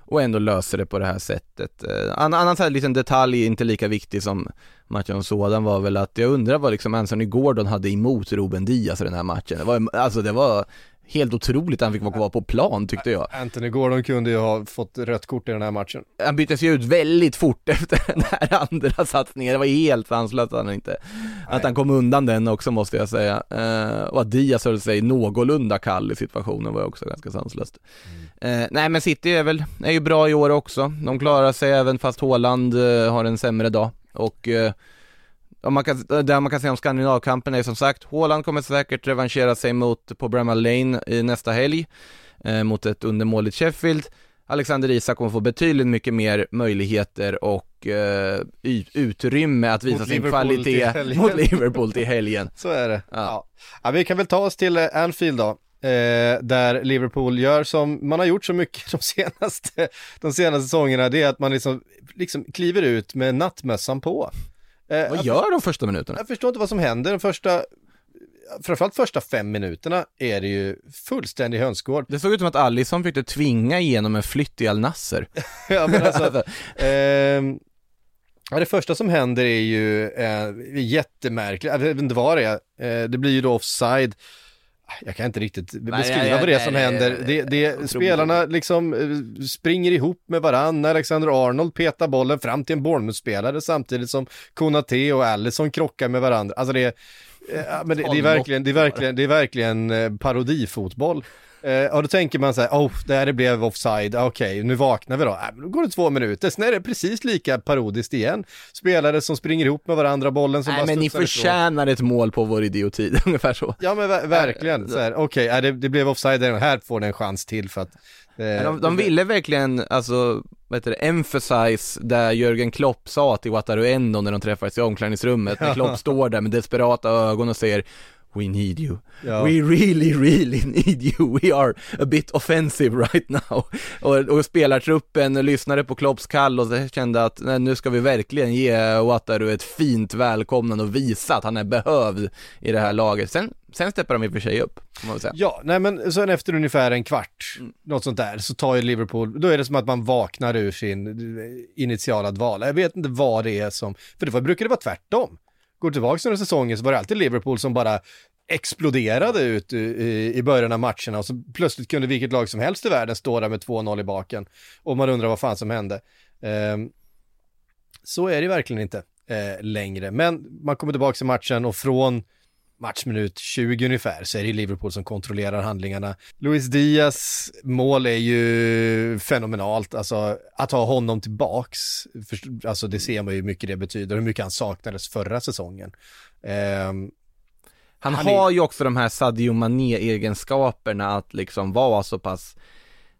Och ändå löser det på det här sättet. Eh, En annan så här liten detalj, inte lika viktig som matchen sådan var väl att jag undrar vad liksom Anthony Gordon hade emot Ruben Diaz i den här matchen. Det var, alltså det var helt otroligt att han fick vara kvar på plan tyckte jag. Anthony Gordon kunde ju ha fått rött kort i den här matchen. Han byttes ju ut väldigt fort efter den här andra satsningen, det var helt sanslöst att han inte, att han kom undan den också måste jag säga. Eh, och att Diaz höll sig någorlunda kall i situationen var också ganska sanslöst. Eh, nej men City är väl, är ju bra i år också, de klarar sig även fast Haaland eh, har en sämre dag. Och man kan, det man kan säga om Skandinavkampen är som sagt, Haaland kommer säkert revanschera sig mot på Bramall Lane i nästa helg, eh, mot ett undermåligt Sheffield. Alexander Isak kommer få betydligt mycket mer möjligheter och eh, utrymme att visa Mot sin Liverpool kvalitet mot Liverpool till helgen. Så är det. Ja. Ja. Ja, vi kan väl ta oss till eh, Anfield då. Eh, där Liverpool gör som man har gjort så mycket de senaste, de senaste säsongerna, det är att man liksom, liksom kliver ut med nattmössan på. Eh, vad gör de första minuterna? Jag förstår inte vad som händer. De första, framförallt första fem minuterna är det ju fullständig hönsgård. Det såg ut som att Alisson fick tvinga igenom en flytt i Al Nasser. ja, men alltså, eh, ja, det första som händer är ju eh, jättemärkligt, jag vet inte vad det är, eh, det blir ju då offside. Jag kan inte riktigt beskriva nej, vad det är som händer. Det, det, spelarna liksom eh, springer ihop med varann. Alexander Arnold petar bollen fram till en Bournemouth-spelare samtidigt som Konate och Allison krockar med varandra. Alltså det, Ja, men det, det, är verkligen, det är verkligen, det är verkligen eh, parodifotboll. Eh, och då tänker man så här, oh, det här blev offside, okej, okay, nu vaknar vi då. Äh, då går det två minuter, sen är det precis lika parodiskt igen. Spelare som springer ihop med varandra, bollen som Nej, bara men ni förtjänar ett mål på vår idioti, ungefär så. Ja men ver verkligen, okej, okay, äh, det, det blev offside, här får den en chans till för att Eh, de, de ville verkligen, alltså, vad heter det, emphasize där Jörgen Klopp sa till Wataru Endo när de träffades i omklädningsrummet, när Klopp står där med desperata ögon och säger We need you. Ja. We really, really need you. We are a bit offensive right now. Och, och spelartruppen lyssnade på Klopps kall och kände att nej, nu ska vi verkligen ge Wataru ett fint välkomnande och visa att han är behövd i det här laget. Sen, sen steppar de i och för sig upp, får man säga. Ja, nej men sen efter ungefär en kvart, mm. något sånt där, så tar ju Liverpool, då är det som att man vaknar ur sin initiala dvala. Jag vet inte vad det är som, för det brukar det vara tvärtom går tillbaka några säsonger så var det alltid Liverpool som bara exploderade ut i, början av matcherna och så plötsligt kunde vilket lag som helst i världen stå där med 2-0 i baken och man undrar vad fan som hände. Ehm, så är det verkligen inte eh, längre, men man kommer tillbaka i matchen och från matchminut 20 ungefär så är det Liverpool som kontrollerar handlingarna. Luis Diaz mål är ju fenomenalt, alltså att ha honom tillbaks, för, alltså det ser man ju hur mycket det betyder, hur mycket han saknades förra säsongen. Um, han, han, har är... ju också de här Sadio Mané-egenskaperna att liksom vara så pass,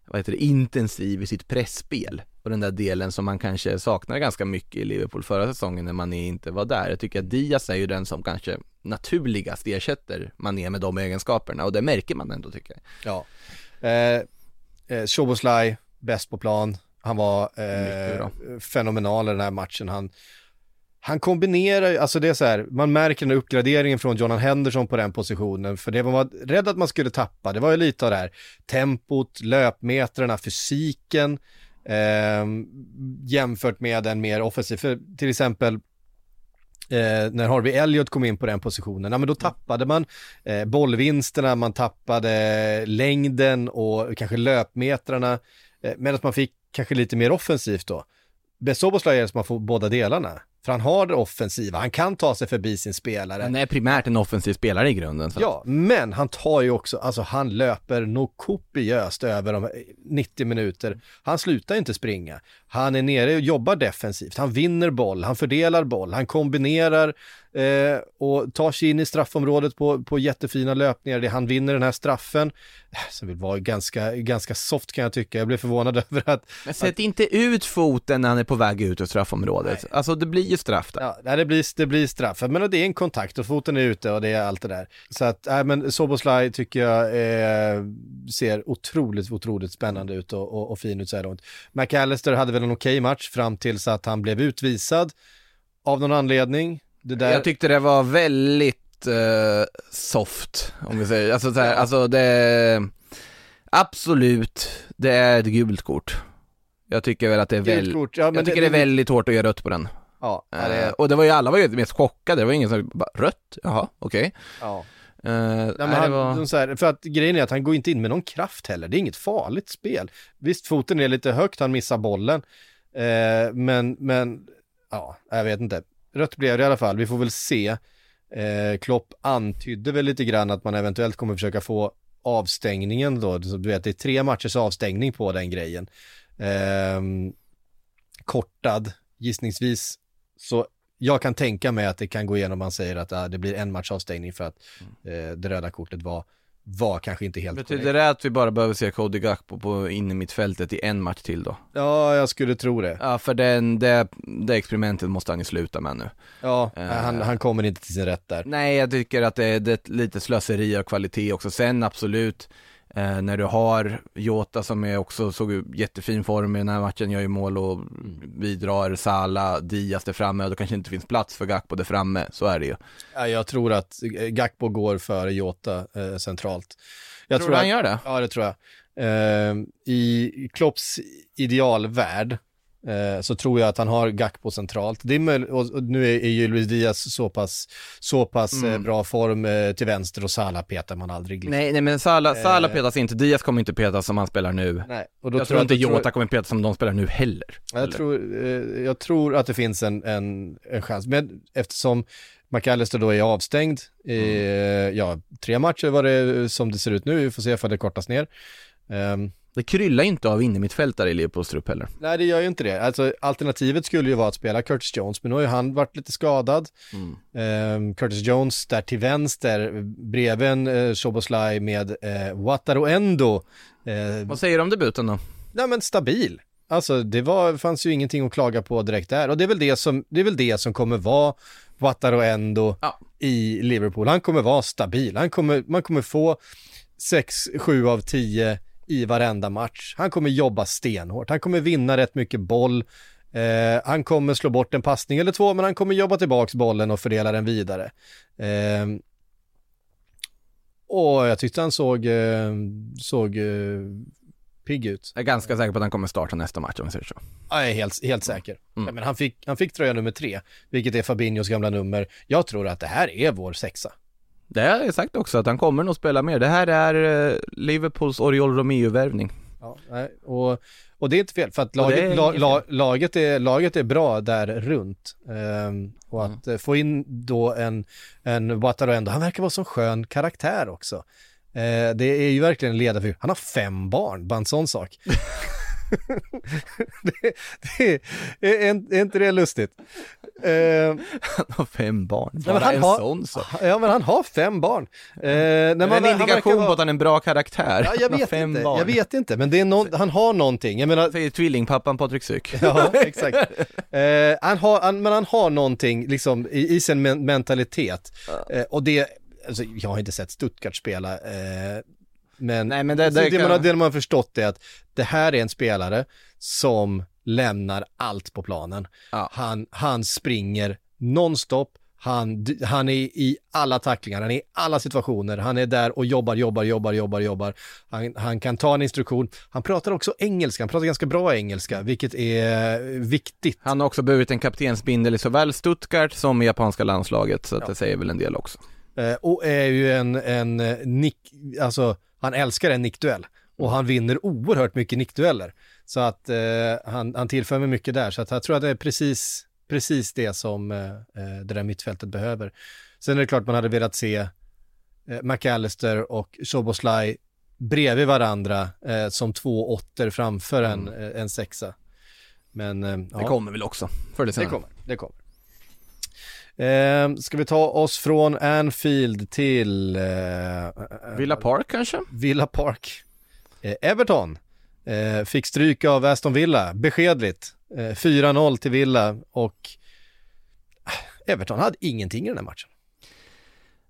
vad heter det, intensiv i sitt pressspel och den där delen som man kanske saknar ganska mycket i Liverpool förra säsongen när Mané inte var där. Jag tycker att Diaz är ju den som kanske naturligast ersätter Mané med de egenskaperna och det märker man ändå tycker jag. Ja. Eh, eh, Shoboslaj, bäst på plan. Han var eh, fenomenal i den här matchen. Han, han kombinerar alltså det är så här, man märker den här uppgraderingen från Jonan Henderson på den positionen, för det man var rädd att man skulle tappa, det var ju lite av det här tempot, löpmetrarna, fysiken, eh, jämfört med en mer offensiv, för till exempel eh, när Harvey Elliott kom in på den positionen, ja men då tappade man eh, bollvinsterna, man tappade längden och kanske löpmetrarna, eh, medan man fick kanske lite mer offensivt då. Besoboslaj är som man får båda delarna. För han har det offensiva, han kan ta sig förbi sin spelare. Han är primärt en offensiv spelare i grunden. Så. Ja, men han tar ju också, alltså han löper nog kopiöst över de 90 minuter. Han slutar inte springa. Han är nere och jobbar defensivt, han vinner boll, han fördelar boll, han kombinerar eh, och tar sig in i straffområdet på, på jättefina löpningar. Det, han vinner den här straffen, som vill vara ganska, ganska soft kan jag tycka. Jag blev förvånad över att... Men sätt att, inte ut foten när han är på väg ut ur straffområdet. Nej. Alltså det blir ju straff där. Ja, det blir, det blir straff. Men det är en kontakt och foten är ute och det är allt det där. Så att, nej men Soboslaj tycker jag eh, ser otroligt, otroligt spännande ut och, och, och fin ut så här långt. McAllister hade väl en okej okay match fram tills att han blev utvisad av någon anledning. Där... Jag tyckte det var väldigt uh, soft, om vi säger, alltså, så här, alltså det, absolut, det är ett gult kort. Jag tycker väl att det är väldigt, ja, jag tycker det, det, är väldigt hårt att göra rött på den. Ja, uh, det... Och det var ju, alla var ju mest chockade, det var ingen som bara, rött? Jaha, okej. Okay. Ja. Uh, nej, men han, var... här, för att grejen är att han går inte in med någon kraft heller, det är inget farligt spel. Visst, foten är lite högt, han missar bollen, uh, men, men, ja, jag vet inte rött blev det i alla fall, vi får väl se. Eh, Klopp antydde väl lite grann att man eventuellt kommer försöka få avstängningen då, du vet det är tre matchers avstängning på den grejen. Eh, kortad, gissningsvis, så jag kan tänka mig att det kan gå igenom man säger att ah, det blir en match avstängning för att mm. eh, det röda kortet var, var kanske inte helt Betyder korrekt. det att vi bara behöver se Cody Gakpo på in i mittfältet i en match till då? Ja, jag skulle tro det. Ja, för den, det, det experimentet måste han ju sluta med nu. Ja, Eh. han, han kommer inte till sin rätt där. Nej, jag tycker att det är, det är lite slöseri av kvalitet också. Sen absolut, eh, när du har Jota som är också såg jättefin form i den här matchen, gör ju mål och bidrar, Sala, Diaz där framme och då kanske inte finns plats för Gakpo där framme, så är det ju. Ja, jag tror att Gakpo går före Jota eh, centralt. Jag tror du han att, gör det? Ja, det tror jag. Eh, I Klopps idealvärld så tror jag att han har Gakpo centralt. Det är möj- och, nu är, är ju Luis Diaz så pass, så pass Mm. eh, bra form eh, till vänster och Salah petar man aldrig. liksom. Nej, nej men Sala, Sala Eh. petas inte, Diaz kommer inte petas som han spelar nu. Nej. Och då jag tror inte då tror- Jota kommer petas som de spelar nu heller. Jag Eller? tror, eh, jag tror att det finns en, en, en chans, men eftersom McAllister då är avstängd, eh, Mm. ja, tre matcher var det som det ser ut nu, vi får se ifall det kortas ner. Ehm, Det kryllar inte av innermittfältare i Liverpools trupp heller. nej, det gör ju inte det. Alltså, alternativet skulle ju vara att spela Curtis Jones, men nu har ju han varit lite skadad. Mm. Ehm, Curtis Jones där till vänster, bredvid en uh, Soboslaj med uh, Wataru Endo. Eh, Vad säger du om debuten då? Nej men stabil. Alltså det var, fanns ju ingenting att klaga på direkt där och det är väl det som, det är väl det som kommer vara Wataru Endo Ja. i Liverpool. Han kommer vara stabil. Han kommer, man kommer få 6-7 av 10 i varenda match. Han kommer jobba stenhårt. Han kommer vinna rätt mycket boll. Eh, han kommer slå bort en passning eller två men han kommer jobba tillbaks bollen och fördela den vidare. Eh, och jag tyckte han såg, eh, såg eh, pigg ut. Jag är ganska säker på att han kommer starta nästa match om vi säger så. Ja, Jag är helt, helt säker. Mm. Ja, men han, fick, han fick tröja nummer tre, vilket är Fabinhos gamla nummer. Jag tror att det här är vår sexa. Det har jag sagt också, att han kommer nog spela mer. Det här är eh, Liverpools Oriol Romeo-värvning. Ja, och, och det är inte fel, för att laget, är la, la, laget, är, laget är bra där runt. Ehm, och att Mm. eh, få in då en, en Wataru Endo, han verkar vara så skön karaktär också. Eh, det är ju verkligen en ledarfigur. Han har fem barn, bara en sån sak. det, det är, är, är inte det lustigt? Ehm, Han har fem barn, bara han en har- sån sak. Ja men han har fem barn. Eh, när Det är man, en indikation vara- på att han är en bra karaktär. Ja, jag vet inte, barn. jag vet inte, men det är någon, han har någonting. Jag menar, Säger tvillingpappan Patrik Syk. ja exakt. Eh, han har, han, men han har någonting liksom i, i sin men- mentalitet. Eh, och det, alltså jag har inte sett Stuttgart spela, eh, men, Nej, men det- så det det, kan- man, har- det man har förstått är att det här är en spelare som lämnar allt på planen. Ja. Han, han springer nonstop, han, han är i alla tacklingar, han är i alla situationer, han är där och jobbar, jobbar, jobbar, jobbar, jobbar. Han, han kan ta en instruktion, han pratar också engelska, han pratar ganska bra engelska, vilket är viktigt. Han har också burit en kaptensbindel i såväl Stuttgart som i japanska landslaget, så att det säger väl en del också. Eh, och är ju en, en eh, nick, alltså han älskar en nickduell och han vinner oerhört mycket nickdueller. Så att eh, han, han tillför mig mycket där, så att jag tror att det är precis, precis det som eh, eh, det där mittfältet behöver. Sen är det klart man hade velat se eh, McAllister och Soboslaj bredvid varandra eh, som två åttor framför en, eh, en sexa. Men eh, Det kommer väl också, förr eller det kommer, det kommer. Eh, ska vi ta oss från Anfield till eh, Villa Park kanske? Villa Park. Eh, Everton eh, fick stryk av Aston Villa, beskedligt. Eh, 4-0 till Villa och eh, Everton hade ingenting i den här matchen.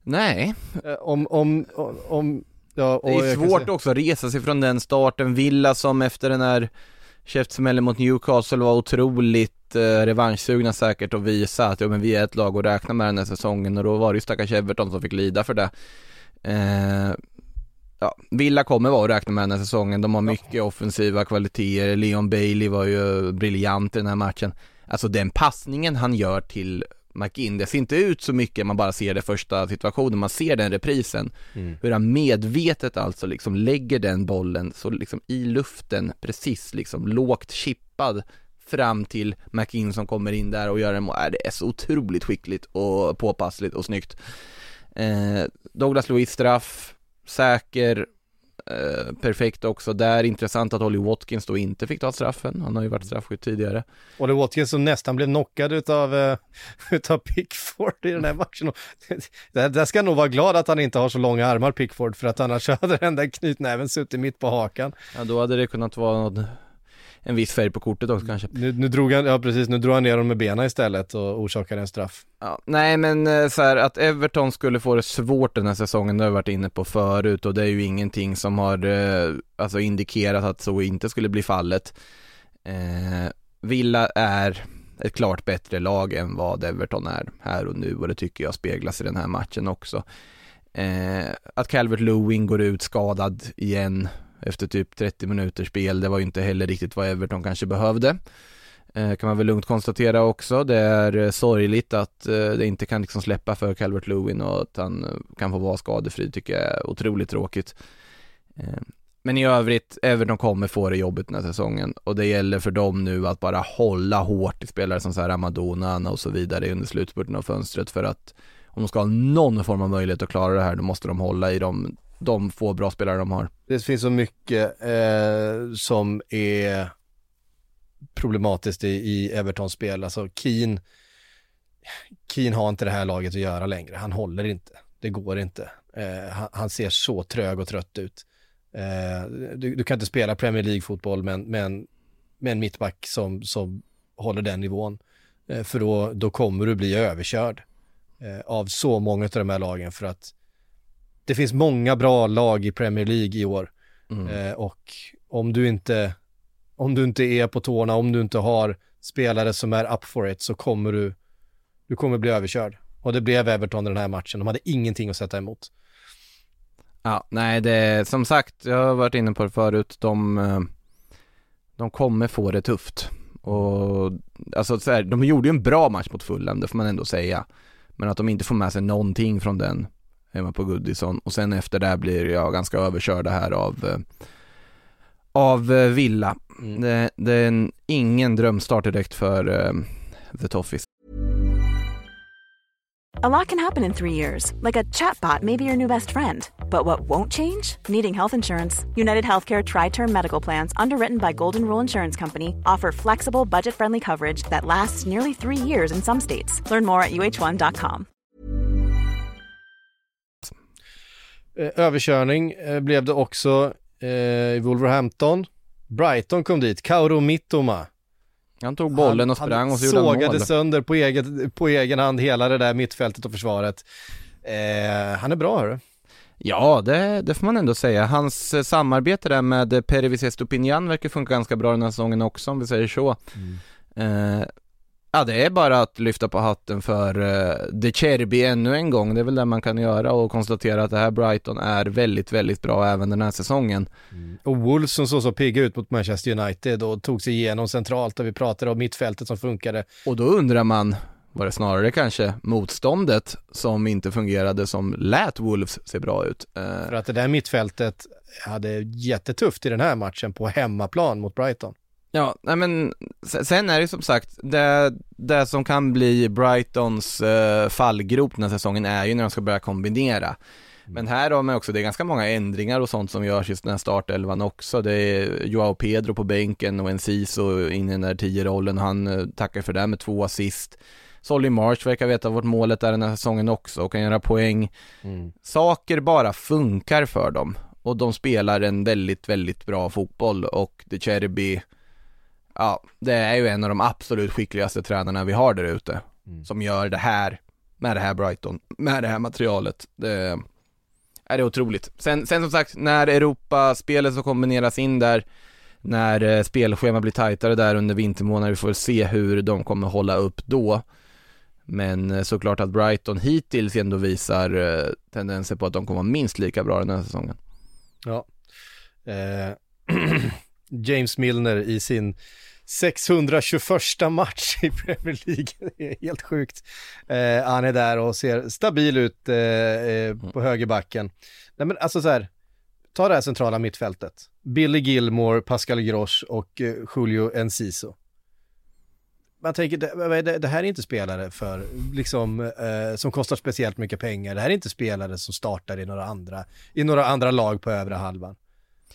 Nej, Eh, om, om, om, om ja, det är svårt också att resa sig från den starten. Villa som efter den här käftsmällen mot Newcastle var otroligt eh, revanschsugna säkert och visa att ja, men vi är ett lag att räkna med den här säsongen och då var det ju stackars Everton som fick lida för det. Eh, ja, Villa kommer vara att räkna med den här säsongen, de har mycket offensiva kvaliteter, Leon Bailey var ju briljant i den här matchen. Alltså den passningen han gör till McIn, det ser inte ut så mycket man bara ser det första situationen, man ser den reprisen Mm. hur han medvetet alltså liksom lägger den bollen så liksom i luften, precis liksom lågt chippad fram till McIn som kommer in där och gör en mål. Äh, Det är så otroligt skickligt och påpassligt och snyggt. Eh, Douglas Luiz straff, säker, eh, perfekt också där. Intressant att Ollie Watkins då inte fick ta straffen. Han har ju varit straffskytt tidigare. Det Watkins som nästan blev knockad utav, uh, utav Pickford i den här matchen. det ska nog vara glad att han inte har så långa armar Pickford för att annars hade den där knytnäven suttit mitt på hakan. Ja, då hade det kunnat vara något en viss färg på kortet också kanske. Nu, nu drog han, ja precis, nu drog han ner dem med benen istället och orsakade en straff. Ja, nej men eh, så här, att Everton skulle få det svårt den här säsongen, det har jag varit inne på förut och det är ju ingenting som har eh, alltså indikerat att så inte skulle bli fallet. Eh, Villa är ett klart bättre lag än vad Everton är här och nu och det tycker jag speglas i den här matchen också. Eh, att Calvert Lewin går ut skadad igen efter typ 30 minuters spel. Det var ju inte heller riktigt vad Everton kanske behövde. Eh, kan man väl lugnt konstatera också. Det är eh, sorgligt att eh, det inte kan liksom släppa för Calvert Lewin och att han eh, kan få vara skadefri tycker jag är otroligt tråkigt. Eh, men i övrigt, Everton kommer få det jobbigt den här säsongen och det gäller för dem nu att bara hålla hårt i spelare som så här Amadona och så vidare under slutspurten av fönstret för att om de ska ha någon form av möjlighet att klara det här, då måste de hålla i de de få bra spelare de har. Det finns så mycket eh, som är problematiskt i, i Evertons spel. Alltså Keen, Keen har inte det här laget att göra längre. Han håller inte. Det går inte. Eh, han, han, ser så trög och trött ut. Eh, du, du, kan inte spela Premier League-fotboll med, med, med en mittback som, som håller den nivån. Eh, för då, då kommer du bli överkörd eh, av så många av de här lagen för att det finns många bra lag i Premier League i år. Mm. Eh, och om du inte, om du inte är på tårna, om du inte har spelare som är up for it så kommer du, du kommer bli överkörd. Och det blev Everton i den här matchen. De hade ingenting att sätta emot. Ja, nej det, som sagt, jag har varit inne på det förut, de, eh, de kommer få det tufft. Och alltså så här, de gjorde ju en bra match mot Fulham, det får man ändå säga. Men att de inte får med sig någonting från den hemma på Goodison och sen efter det blir jag ganska överkörda här av eh, av eh, Villa. Mm. Det, det, är en, ingen drömstart direkt för uh, The Toffees. A lot can happen in three years, like a chatbot may be your new best friend. But what won't change? Needing health insurance. United Healthcare Tri Term Medical Plans, underwritten by Golden Rule Insurance Company, offer flexible, budget friendly coverage that lasts nearly three years in some states. Learn more at uh1.com. överkörning eh, blev det också eh, i Wolverhampton. Brighton kom dit, Kauro Mittoma. Han tog bollen och sprang och så gjorde han mål. sågade sönder på, eget, på egen hand hela det där mittfältet och försvaret. Eh, han är bra hörru. Ja, det, det får man ändå säga. Hans eh, samarbete där med Perivis Estupinian verkar funka ganska bra den här säsongen också om vi säger så. Mm. Eh, Ja, det är bara att lyfta på hatten för uh, De Cherby ännu en gång. Det är väl det man kan göra och konstatera att det här Brighton är väldigt, väldigt bra även den här säsongen. Mm. Och Wolves som såg så pigga ut mot Manchester United och tog sig igenom centralt och vi pratade om mittfältet som funkade. Och då undrar man, var det snarare kanske motståndet som inte fungerade som lät Wolves se bra ut? Uh... För att det där mittfältet hade jättetufft i den här matchen på hemmaplan mot Brighton. Ja, nej men sen är det som sagt, det, det som kan bli Brightons uh, fallgrop den här säsongen är ju när de ska börja kombinera. Mm. Men här har man också, det är ganska många ändringar och sånt som görs i den här startelvan också. Det är Joao Pedro på bänken och Enciso in i den där tio-rollen. Han uh, tackar för det med två assist. Solly March verkar veta vart målet är den här säsongen också och kan göra poäng. Mm. Saker bara funkar för dem och de spelar en väldigt, väldigt bra fotboll och De Cherby ja, det är ju en av de absolut skickligaste tränarna vi har där ute. Mm. Som gör det här, med det här Brighton, med det här materialet. Det är det otroligt. Sen, sen som sagt, när Europaspelet så kombineras in där, när eh, spelschema blir tajtare där under vintermånader, vi får se hur de kommer hålla upp då. Men eh, såklart att Brighton hittills ändå visar eh, tendenser på att de kommer vara minst lika bra den här säsongen. Ja. Eh, James Milner i sin 621 match i Premier League. Det är helt sjukt. Eh, han är där och ser stabil ut eh, eh, på högerbacken. Nej men alltså så här, ta det här centrala mittfältet. Billy Gilmore, Pascal Grosch och eh, Julio Enciso. Man tänker, det, det, här är inte spelare för, liksom, eh, som kostar speciellt mycket pengar. Det här är inte spelare som startar i några andra, i några andra lag på övre halvan.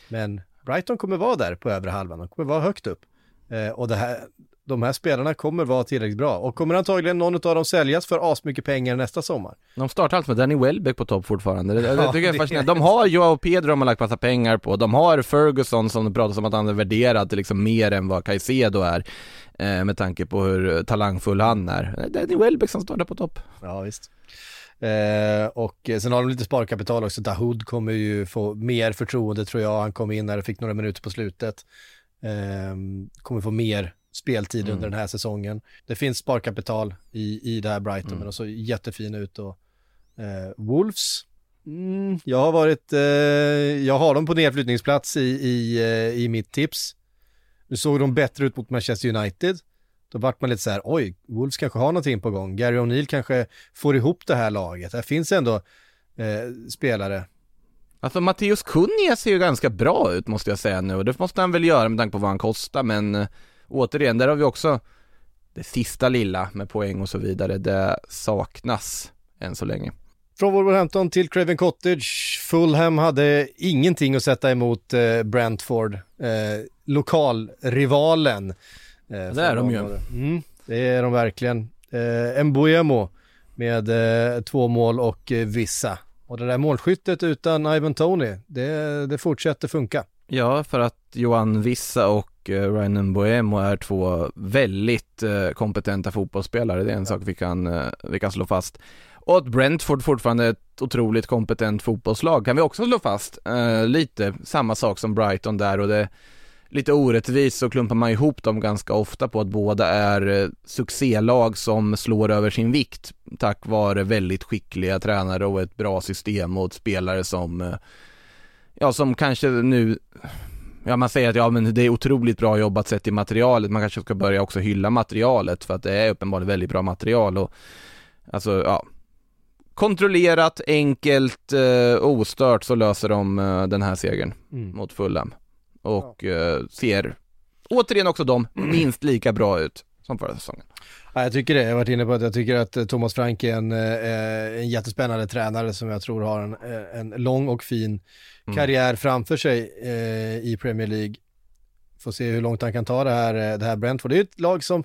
Men Brighton kommer vara där på övre halvan, de kommer vara högt upp. Eh, och det här, de här spelarna kommer vara tillräckligt bra och kommer antagligen någon av dem säljas för asmycket pengar nästa sommar. De startar alltså med Danny Welbeck på topp fortfarande. Det, det Ja, tycker jag är det- fascinerande. De har Joao Pedro de har lagt massa pengar på. De har Ferguson som det pratas om att han är värderad till liksom mer än vad Caicedo är. Eh, med tanke på hur talangfull han är. Danny Welbeck som startar på topp. Ja, visst. Eh, och sen har de lite sparkapital också. Dahoud kommer ju få mer förtroende tror jag. Han kom in när och fick några minuter på slutet. Eh, kommer få mer speltid Mm. under den här säsongen. Det finns sparkapital i, i det här Brighton, Mm. men de såg jättefina ut. Och, eh, Wolves, mm, jag har varit, eh, jag har dem på nedflyttningsplats i, i, eh, i mitt tips. Nu såg de bättre ut mot Manchester United. Då vart man lite så här, oj, Wolves kanske har någonting på gång. Gary O'Neill kanske får ihop det här laget. Det finns ändå eh, spelare. Alltså Matteus Kunja ser ju ganska bra ut måste jag säga nu och det måste han väl göra med tanke på vad han kostar men eh, återigen, där har vi också det sista lilla med poäng och så vidare. Det saknas än så länge. Från Wolverhampton till Craven Cottage. Fulham hade ingenting att sätta emot eh, Brentford, eh, lokalrivalen. Eh, det är de ju. Mm, det är de verkligen. Eh, Mbuemo med eh, två mål och eh, vissa. Och det där målskyttet utan Ivan Tony, det, det fortsätter funka. Ja, för att Johan Vissa och eh, Ryan Mbuemo är två väldigt eh, kompetenta fotbollsspelare. Det är en sak vi kan, eh, vi kan slå fast. Och att Brentford fortfarande är ett otroligt kompetent fotbollslag kan vi också slå fast. Lite samma sak som Brighton där och det lite orättvist så klumpar man ihop dem ganska ofta på att båda är eh, succélag som slår över sin vikt tack vare väldigt skickliga tränare och ett bra system och spelare som eh, ja som kanske nu Ja man säger att ja men det är otroligt bra jobbat sett i materialet, man kanske ska börja också hylla materialet för att det är uppenbarligen väldigt bra material och Alltså ja Kontrollerat, enkelt, eh, ostört så löser de eh, den här segern Mm. mot Fulham Och eh, ser återigen också de minst lika bra ut som förra säsongen Ja, jag tycker det. Jag har varit inne på att jag tycker att eh, Thomas Frank är en, eh, en jättespännande tränare som jag tror har en, en lång och fin Mm. karriär framför sig i Premier League. Får se hur långt han kan ta det här, det här Brentford. Det är ett lag som,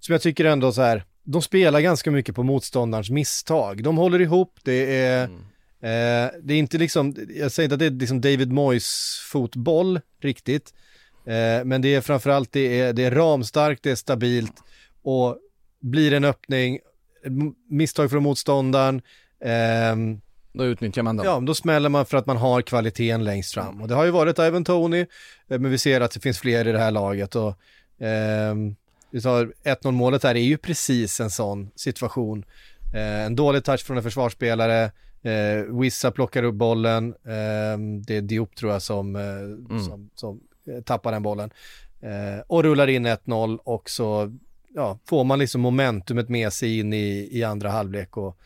som jag tycker ändå så här, de spelar ganska mycket på motståndarens misstag. De håller ihop, det är, Mm. Eh, det är inte liksom, jag säger inte att det är liksom David Moyes fotboll riktigt, eh, men det är framförallt, det är, det är ramstarkt, det är stabilt och blir en öppning, misstag från motståndaren, ehm, Då utnyttjar man dem Ja, då smäller man för att man har kvaliteten längst fram. Och det har ju varit Ivan Tony, eh, men vi ser att det finns fler i det här laget. Och, ehm, vi tar 1-0 målet här är ju precis en sån situation. Eh, en dålig touch från en försvarsspelare, eh, Wissa plockar upp bollen, ehm, det är Diop tror jag som, eh, som, som eh, tappar den bollen. Eh, och rullar in 1-0 och så ja, får man liksom momentumet med sig in i, i andra halvlek. Och,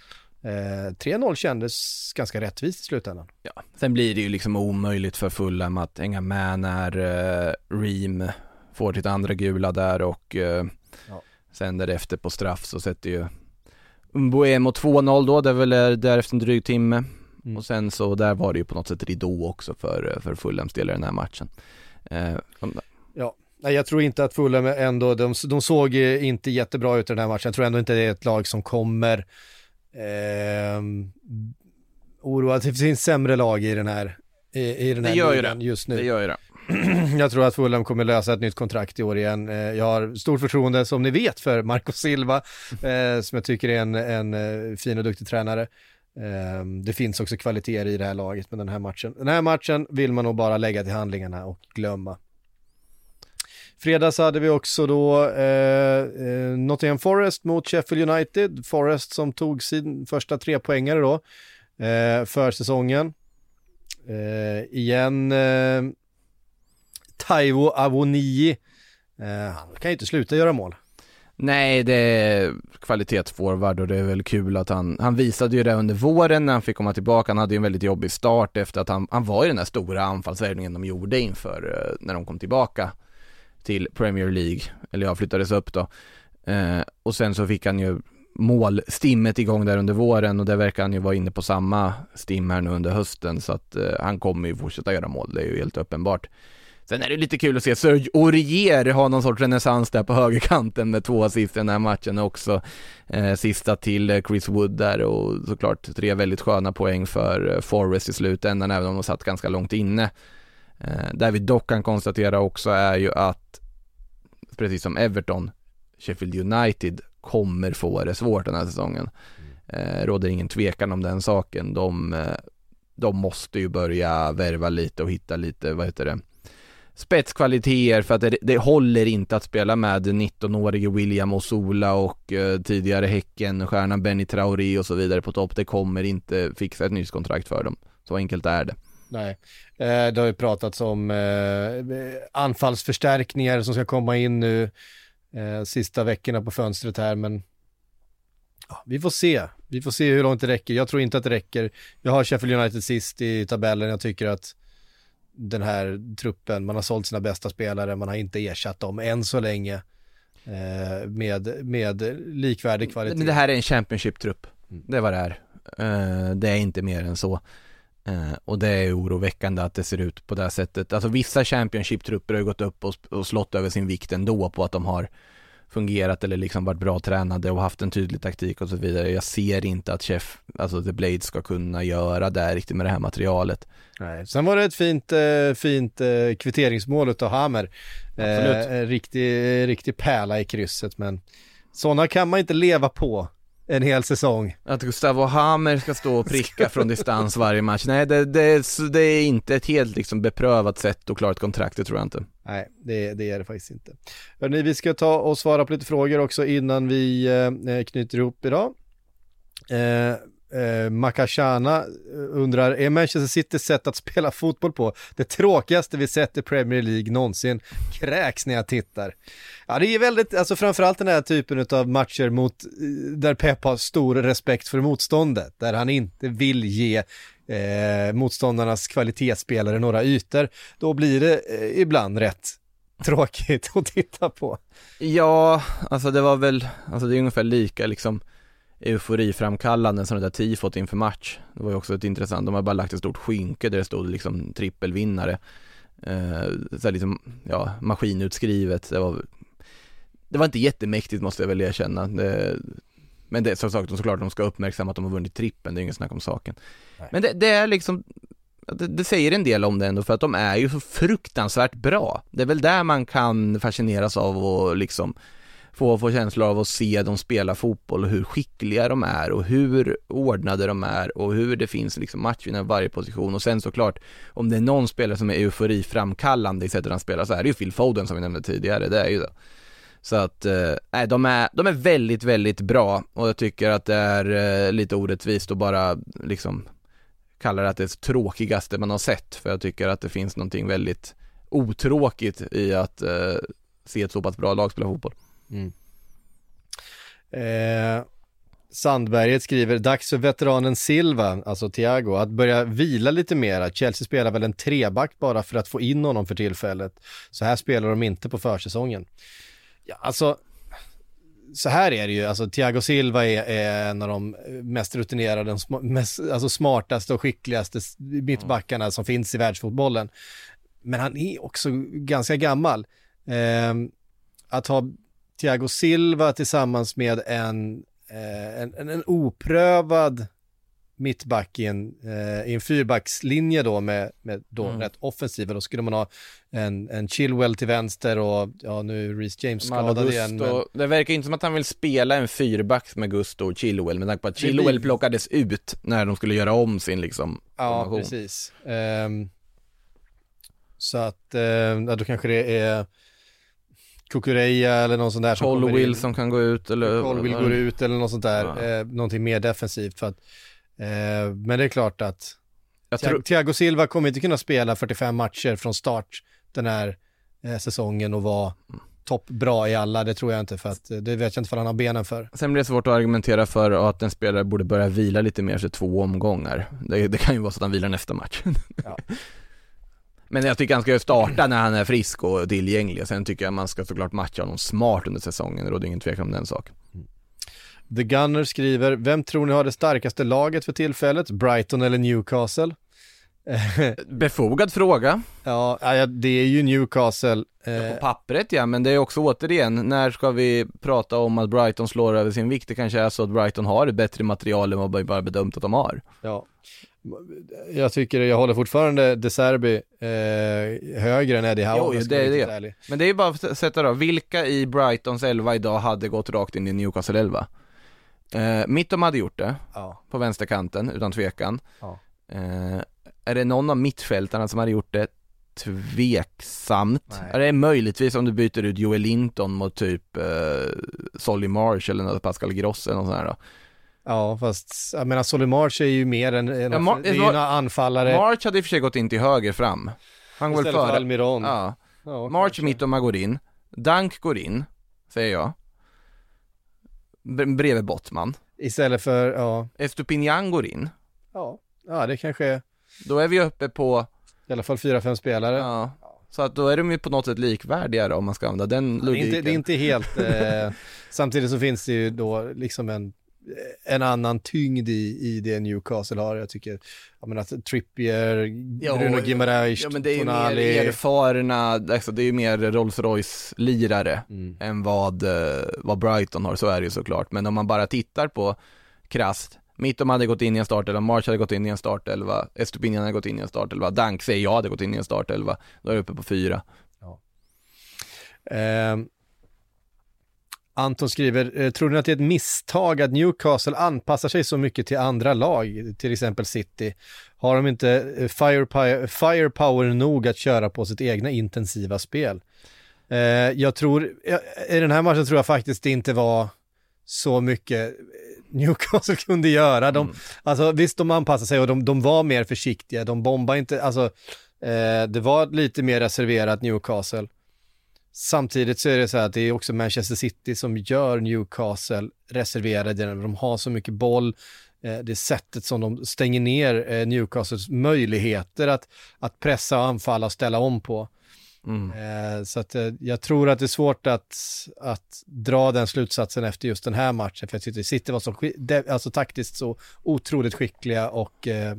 Eh, 3-0 kändes ganska rättvist i slutändan. Ja, sen blir det ju liksom omöjligt för Fulham att hänga med när eh, Ream får sitt andra gula där och eh, Ja. sen därefter på straff så sätter ju Mbuemo 2-0 då, det är väl är därefter en dryg timme Mm. och sen så där var det ju på något sätt ridå också för, för Fulhams del i den här matchen. Eh, som- Nej, jag tror inte att Fulham ändå, de, de såg eh, inte jättebra ut i den här matchen. Jag tror ändå inte det är ett lag som kommer eh, oroa. Det finns sämre lag i den här, i, i den Det här gör ju ligan just nu. det gör ju det. jag tror att Fulham kommer lösa ett nytt kontrakt i år igen. Eh, jag har stort förtroende, som ni vet, för Marco Silva, eh, som jag tycker är en, en eh, fin och duktig tränare. Ehm, det finns också kvaliteter i det här laget med den här matchen. Den här matchen vill man nog bara lägga till handlingarna och glömma. Fredags hade vi också då eh, eh, Nottingham Forest mot Sheffield United. Forest som tog sin första trepoängare då eh, för säsongen. Eh, igen eh, Taiwo Avonii. Eh, han kan ju inte sluta göra mål. Nej, det är kvalitetsforward och det är väl kul att han, han visade ju det under våren när han fick komma tillbaka. Han hade ju en väldigt jobbig start efter att han, han var i den där stora anfallsvärvningen de gjorde inför eh, när de kom tillbaka till Premier League, eller ja, flyttades upp då. Eh, och sen så fick han ju målstimmet igång där under våren och det verkar han ju vara inne på samma stim här nu under hösten så att eh, han kommer ju fortsätta göra mål, det är ju helt uppenbart. Sen är det lite kul att se Serge Aurier ha någon sorts renässans där på högerkanten med två assist i den här matchen också. Eh, sista till Chris Wood där och såklart tre väldigt sköna poäng för eh, Forrest i slutändan även om de satt ganska långt inne. Eh, där vi dock kan konstatera också är ju att precis som Everton, Sheffield United kommer få det svårt den här säsongen. Eh, råder ingen tvekan om den saken. De, eh, de måste ju börja värva lite och hitta lite, vad heter det, spetskvaliteter för att det, det håller inte att spela med 19-årige William Osola och eh, tidigare Häcken, stjärnan Benny Traoré och så vidare på topp. Det kommer inte fixa ett nytt kontrakt för dem. Så enkelt är det. Nej, eh, det har ju pratats om eh, anfallsförstärkningar som ska komma in nu eh, sista veckorna på fönstret här, men ja, vi får se. Vi får se hur långt det räcker. Jag tror inte att det räcker. Jag har Sheffield United sist i tabellen. Jag tycker att den här truppen, man har sålt sina bästa spelare, man har inte ersatt dem än så länge eh, med, med likvärdig kvalitet. Men det här är en Championship-trupp. Det är vad det är. Eh, det är inte mer än så. Eh, och det är oroväckande att det ser ut på det här sättet. Alltså vissa Championship-trupper har ju gått upp och, och slått över sin vikt ändå på att de har fungerat eller liksom varit bra tränade och haft en tydlig taktik och så vidare. Jag ser inte att Chef, alltså The Blade ska kunna göra det riktigt med det här materialet. Nej. Sen var det ett fint, eh, fint eh, kvitteringsmål utav Hammer. Absolut. Eh, riktig, riktig pärla i krysset men sådana kan man inte leva på en hel säsong. Att Gustavo Hammer ska stå och pricka från distans varje match, nej det, det, det är inte ett helt liksom beprövat sätt att klara ett kontrakt, det tror jag inte. Nej, det, det är det faktiskt inte. Hörrni, vi ska ta och svara på lite frågor också innan vi eh, knyter ihop idag. Eh, eh, Makashana eh, undrar, är Manchester Citys sätt att spela fotboll på det tråkigaste vi sett i Premier League någonsin? Kräks när jag tittar. Ja, det är väldigt, alltså framförallt den här typen av matcher mot, eh, där Pep har stor respekt för motståndet, där han inte vill ge eh, motståndarnas kvalitetsspelare några ytor, då blir det eh, ibland rätt tråkigt att titta på. Ja, alltså det var väl, alltså det är ungefär lika liksom euforiframkallande som det där tifot inför match. Det var ju också ett intressant, de har bara lagt ett stort skynke där det stod liksom trippelvinnare. Eh, så liksom, ja, maskinutskrivet. Det var, det var inte jättemäktigt måste jag väl erkänna. Det, men det är så sagt, såklart de ska uppmärksamma att de har vunnit trippen, det är inget snack om saken. Nej. Men det, det är liksom, det, det säger en del om det ändå för att de är ju så fruktansvärt bra. Det är väl där man kan fascineras av och liksom få, få känslor av att se dem spela fotboll och hur skickliga de är och hur ordnade de är och hur det finns liksom matchvinnare i varje position och sen såklart om det är någon spelare som är euforiframkallande i sättet han spelar så är det ju Phil Foden som vi nämnde tidigare, det är ju det. Så att, eh, nej de är, de är väldigt, väldigt bra och jag tycker att det är eh, lite orättvist att bara liksom kalla det att det är det tråkigaste man har sett för jag tycker att det finns någonting väldigt otråkigt i att eh, se ett så pass bra lag spela fotboll. Mm. Eh, Sandberget skriver, dags för veteranen Silva, alltså Thiago, att börja vila lite mera. Chelsea spelar väl en treback bara för att få in honom för tillfället. Så här spelar de inte på försäsongen. Ja, alltså, så här är det ju, alltså Thiago Silva är, är en av de mest rutinerade, sm- mest, alltså smartaste och skickligaste mittbackarna som finns i världsfotbollen. Men han är också ganska gammal. Eh, att ha Thiago Silva tillsammans med en, eh, en, en, en oprövad mittback i en, eh, i en fyrbackslinje då med, med då Mm. rätt offensiva. Då skulle man ha en, en Chilwell till vänster och ja nu är Reece James skadad igen. Men, det verkar inte som att han vill spela en fyrback med Gusto och Chilwell med tanke på att Chilwell plockades ut när de skulle göra om sin liksom ja, formation. precis. Ehm, så att, eh, då kanske det är Kukureya eller någon sån där som Colwill in. som kan gå ut eller Colwill går ut eller något sånt där, Ja. eh, någonting mer defensivt för att, eh, men det är klart att Jag tror, Thiago Silva kommer inte kunna spela 45 matcher från start den här eh, säsongen och vara toppbra i alla, det tror jag inte för att eh, det vet jag inte vad han har benen för. sen blir det svårt att argumentera för att en spelare borde börja vila lite mer efter två omgångar. Det, det kan ju vara så att han vilar nästa match. Ja. Men jag tycker han ska starta när han är frisk och tillgänglig. Sen tycker jag man ska såklart matcha honom smart under säsongen, det råder ingen tvekan om den saken. The Gunner skriver, vem tror ni har det starkaste laget för tillfället? Brighton eller Newcastle? Befogad fråga. Ja, ja, det är ju Newcastle. Eh, På pappret ja, men det är också återigen, när ska vi prata om att Brighton slår över sin vikt? Det kanske är så att Brighton har ett bättre material än vad vi bara bedömt att de har. ja. Jag tycker, jag håller fortfarande De Serbi eh, högre än Eddie Howe. Jo, det är det. ärlig. Men det är ju bara att sätta då, vilka i Brightons elva idag hade gått rakt in i Newcastle 11? Eh, Mittom hade gjort det, Ja. på vänsterkanten, utan tvekan. Ja. Eh, är det någon av mittfältarna som hade gjort det? Tveksamt. Nej. Är det möjligtvis om du byter ut Joel Linton mot typ eh, Solly Marsh eller något Pascal Gross eller något sånt här då? Ja, fast jag menar Solly March är ju mer än, än Ja, Mar- det är ju några anfallare March hade i och för sig gått in till höger fram. Han går istället för. Almiron. Ja. Ja, March kanske. Mittoma går in, Dunk går in, säger jag. Bre- bredvid Bottman. Istället för, ja, Estupinian går in. ja, ja det kanske är Då är vi uppe på, i alla fall fyra, fem spelare. ja, så att då är de ju på något sätt likvärdiga då, om man ska använda den det, är logiken. inte, det är inte helt, eh, samtidigt så finns det ju då liksom en, en annan tyngd i, i det Newcastle har. Jag tycker, jag menar Trippier, Ja, Bruno Gimarais, Ja men det är ju Tonali. mer erfarna, alltså det är ju mer Rolls Royce lirare Mm. än vad, eh, vad Brighton har, så är det ju såklart. Men om man bara tittar på krasst, Mittom hade gått in i en startelva, March hade gått in i en startelva, Estupinian hade gått in i en startelva, Dank säger jag hade gått in i en startelva, då är det uppe på fyra. Eh, Anton skriver, eh, tror ni att det är ett misstag att Newcastle anpassar sig så mycket till andra lag, till exempel City? Har de inte eh, firepower, firepower nog att köra på sitt egna intensiva spel? Eh, jag tror, eh, i den här matchen tror jag faktiskt det inte var så mycket Newcastle kunde göra. De, Alltså visst, de anpassade sig och de, de var mer försiktiga, de bombade inte, alltså eh, det var lite mer reserverat Newcastle. Samtidigt så är det så här att det är också Manchester City som gör Newcastle reserverade, de har så mycket boll, eh, det sättet som de stänger ner eh, Newcastles möjligheter att, att pressa och anfalla och ställa om på. Mm. Eh, Så att eh, jag tror att det är svårt att, att dra den slutsatsen efter just den här matchen, för jag tyckte City var så, alltså taktiskt så otroligt skickliga och eh,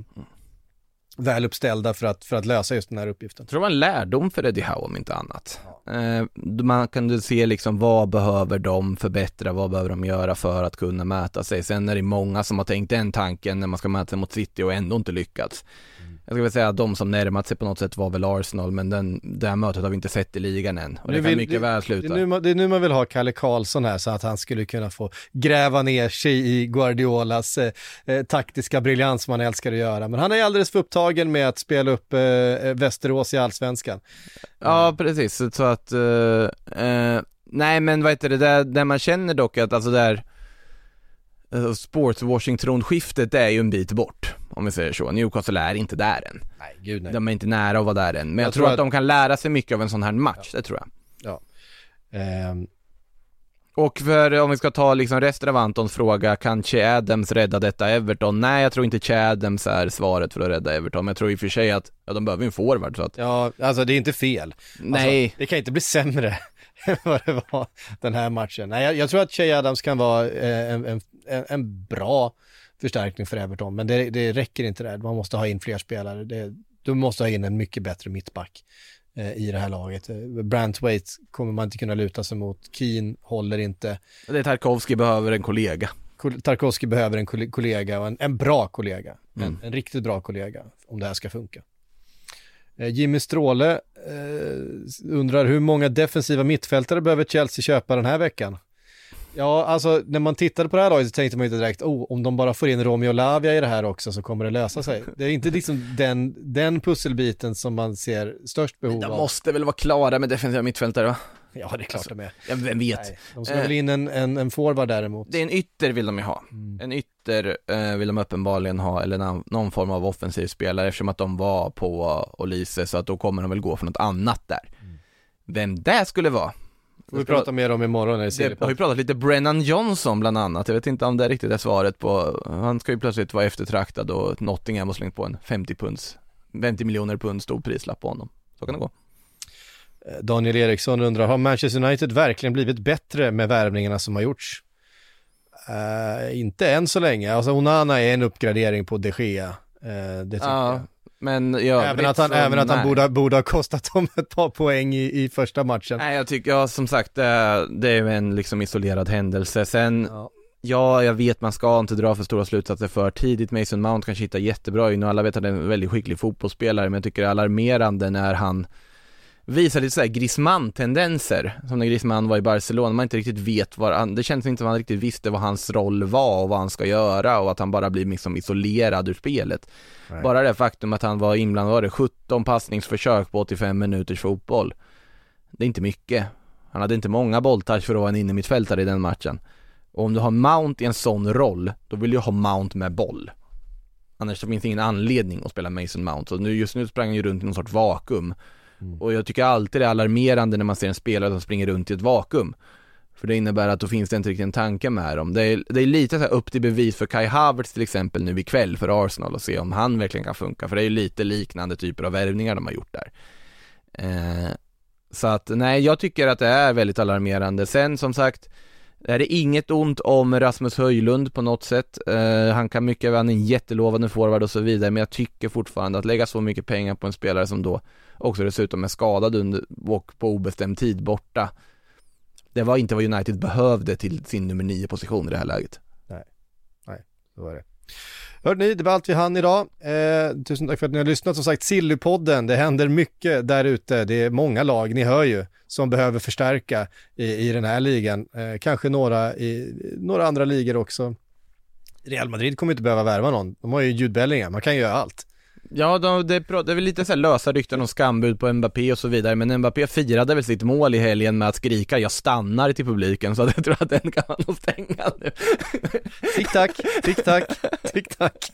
väl uppställda för att, för att lösa just den här uppgiften. Jag tror det var en lärdom för Eddie Howe om inte annat. Eh, man kunde se liksom vad behöver de förbättra, vad behöver de göra för att kunna mäta sig. Sen är det många som har tänkt den tanken när man ska mäta sig mot City och ändå inte lyckats. Jag skulle vilja säga att de som närmat sig på något sätt var väl Arsenal, men den, det här mötet har vi inte sett i ligan än. Och det Nu kan vill- mycket väl Det sluta. är, nu, man- det är nu man vill ha Kalle Karlsson här så att han skulle kunna få gräva ner sig i Guardiolas eh, eh, taktiska briljans som han älskar att göra. Men han är alldeles för upptagen med att spela upp eh, eh, Västerås i allsvenskan. Ja, precis. Så att, eh, eh, nej men vad heter det, där, där man känner dock att alltså där alltså sportswashing-tronskiftet är ju en bit bort, om vi säger så. Newcastle är inte där än. Nej, gud nej. De är inte nära att vara där än. Men jag, Jag tror tror att, att- de kan lära sig mycket av en sån här match, det tror jag. Ehm, Och för, om vi ska ta liksom resten av Antons fråga, kan Che Adams rädda detta Everton? Nej, jag tror inte Che Adams är svaret för att rädda Everton, men jag tror i och för sig att, ja de behöver ju en forward så att, ja, alltså det är inte fel. nej. Alltså, det kan inte bli sämre vad det var den här matchen. Nej, jag, jag tror att Shea Adams kan vara eh, en, en, en, bra förstärkning för Everton, men det, det räcker inte där. Man måste ha in fler spelare. Det, du måste ha in en mycket bättre mittback eh, i det här laget. Eh, Brantwaite kommer man inte kunna luta sig mot. Keane håller inte. Det är Tarkovsky behöver en kollega. Kol- Tarkovsky behöver en koll- kollega och en, en bra kollega. Mm. En, en riktigt bra kollega om det här ska funka. Eh, Jimmy Stråle eh, undrar hur många defensiva mittfältare behöver Chelsea köpa den här veckan? Ja, alltså när man tittade på det här laget så tänkte man inte direkt, oh, om de bara får in Romeo Lavia i det här också så kommer det lösa sig. Det är inte liksom den, den pusselbiten som man ser störst behov De av. måste väl vara klara med defensiva mittfältare va? Ja, det är klart de är. Ja, vem vet? Nej, de ska Eh. väl in en, en, en forward däremot. Det är en ytter vill de ju ha. Mm. En ytter eh, vill de uppenbarligen ha, eller någon, någon form av offensiv spelare eftersom att de var på Olise, så att då kommer de väl gå för något annat där. Vem det skulle vara? får vi prata mer om imorgon när det Det har ju pratat lite Brennan Johnson bland annat, jag vet inte om det riktigt är svaret på, han ska ju plötsligt vara eftertraktad och Nottingham har slängt på en 50 punds, 50 miljoner pund stor prislapp på honom. Så kan det gå. Daniel Eriksson undrar, har Manchester United verkligen blivit bättre med värvningarna som har gjorts? Uh, inte än så länge. Alltså Onana är en uppgradering på de Gea. Uh, det tycker Ja, jag. men ja, Även att han, så även att han borde, borde ha kostat dem ett par poäng i, i första matchen. Nej jag tycker, ja som sagt det är, det är ju en liksom isolerad händelse. Sen, Ja. ja jag vet man ska inte dra för stora slutsatser för tidigt. Mason Mount kanske hittar jättebra in och alla vet att han är en väldigt skicklig fotbollsspelare men jag tycker det är alarmerande när han visar lite såhär Griezmann-tendenser, som när Griezmann var i Barcelona, man inte riktigt vet vad han, det känns inte som han riktigt visste vad hans roll var och vad han ska göra och att han bara blir liksom isolerad ur spelet. Nej. Bara det faktum att han var inblandad, var det 17 passningsförsök på 85 minuters fotboll. Det är inte mycket. Han hade inte många bolltouch för att vara en innermittfältare i den matchen. Och om du har Mount i en sån roll, då vill du ha Mount med boll. Annars så finns det ingen anledning att spela Mason Mount. Så nu, just nu sprang han ju runt i någon sorts vakuum. Mm. Och jag tycker alltid det är alarmerande när man ser en spelare som springer runt i ett vakuum. För det innebär att då finns det inte riktigt en tanke med dem. Det är, det är lite så här upp till bevis för Kai Havertz till exempel nu ikväll för Arsenal och se om han verkligen kan funka. För det är ju lite liknande typer av värvningar de har gjort där. Eh, så att nej, jag tycker att det är väldigt alarmerande. Sen som sagt, är det inget ont om Rasmus Höjlund på något sätt. Eh, han kan mycket väl, han är en jättelovande forward och så vidare, men jag tycker fortfarande att lägga så mycket pengar på en spelare som då också dessutom är skadad under, och på obestämd tid borta. Det var inte vad United behövde till sin nummer nio position i det här läget. Nej, Så var det. Hörde ni, det var allt vi hann idag. Eh, tusen tack för att ni har lyssnat. Som sagt, Sillypodden, det händer mycket där ute. Det är många lag, ni hör ju, som behöver förstärka i, i den här ligan. Eh, kanske några i några andra ligor också. Real Madrid kommer inte behöva värva någon. De har ju Jude Bellingham, man kan ju göra allt. Ja, de, det, är bra- det är väl lite så lösa rykten om skambud på Mbappé och så vidare, men Mbappé firade väl sitt mål i helgen med att skrika 'Jag stannar' till publiken, så jag tror att den kan man nog stänga nu. Tick-tack, tick-tack, tick-tack.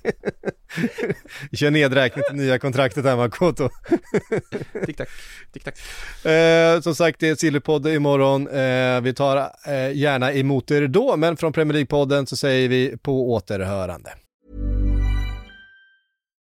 Vi kör nedräkning till nya kontraktet här Makoto. Tick-tack, tick-tack. Eh, som sagt, det är Sillypodd imorgon. Eh, vi tar eh, gärna emot er då, men från Premier League-podden så säger vi på återhörande.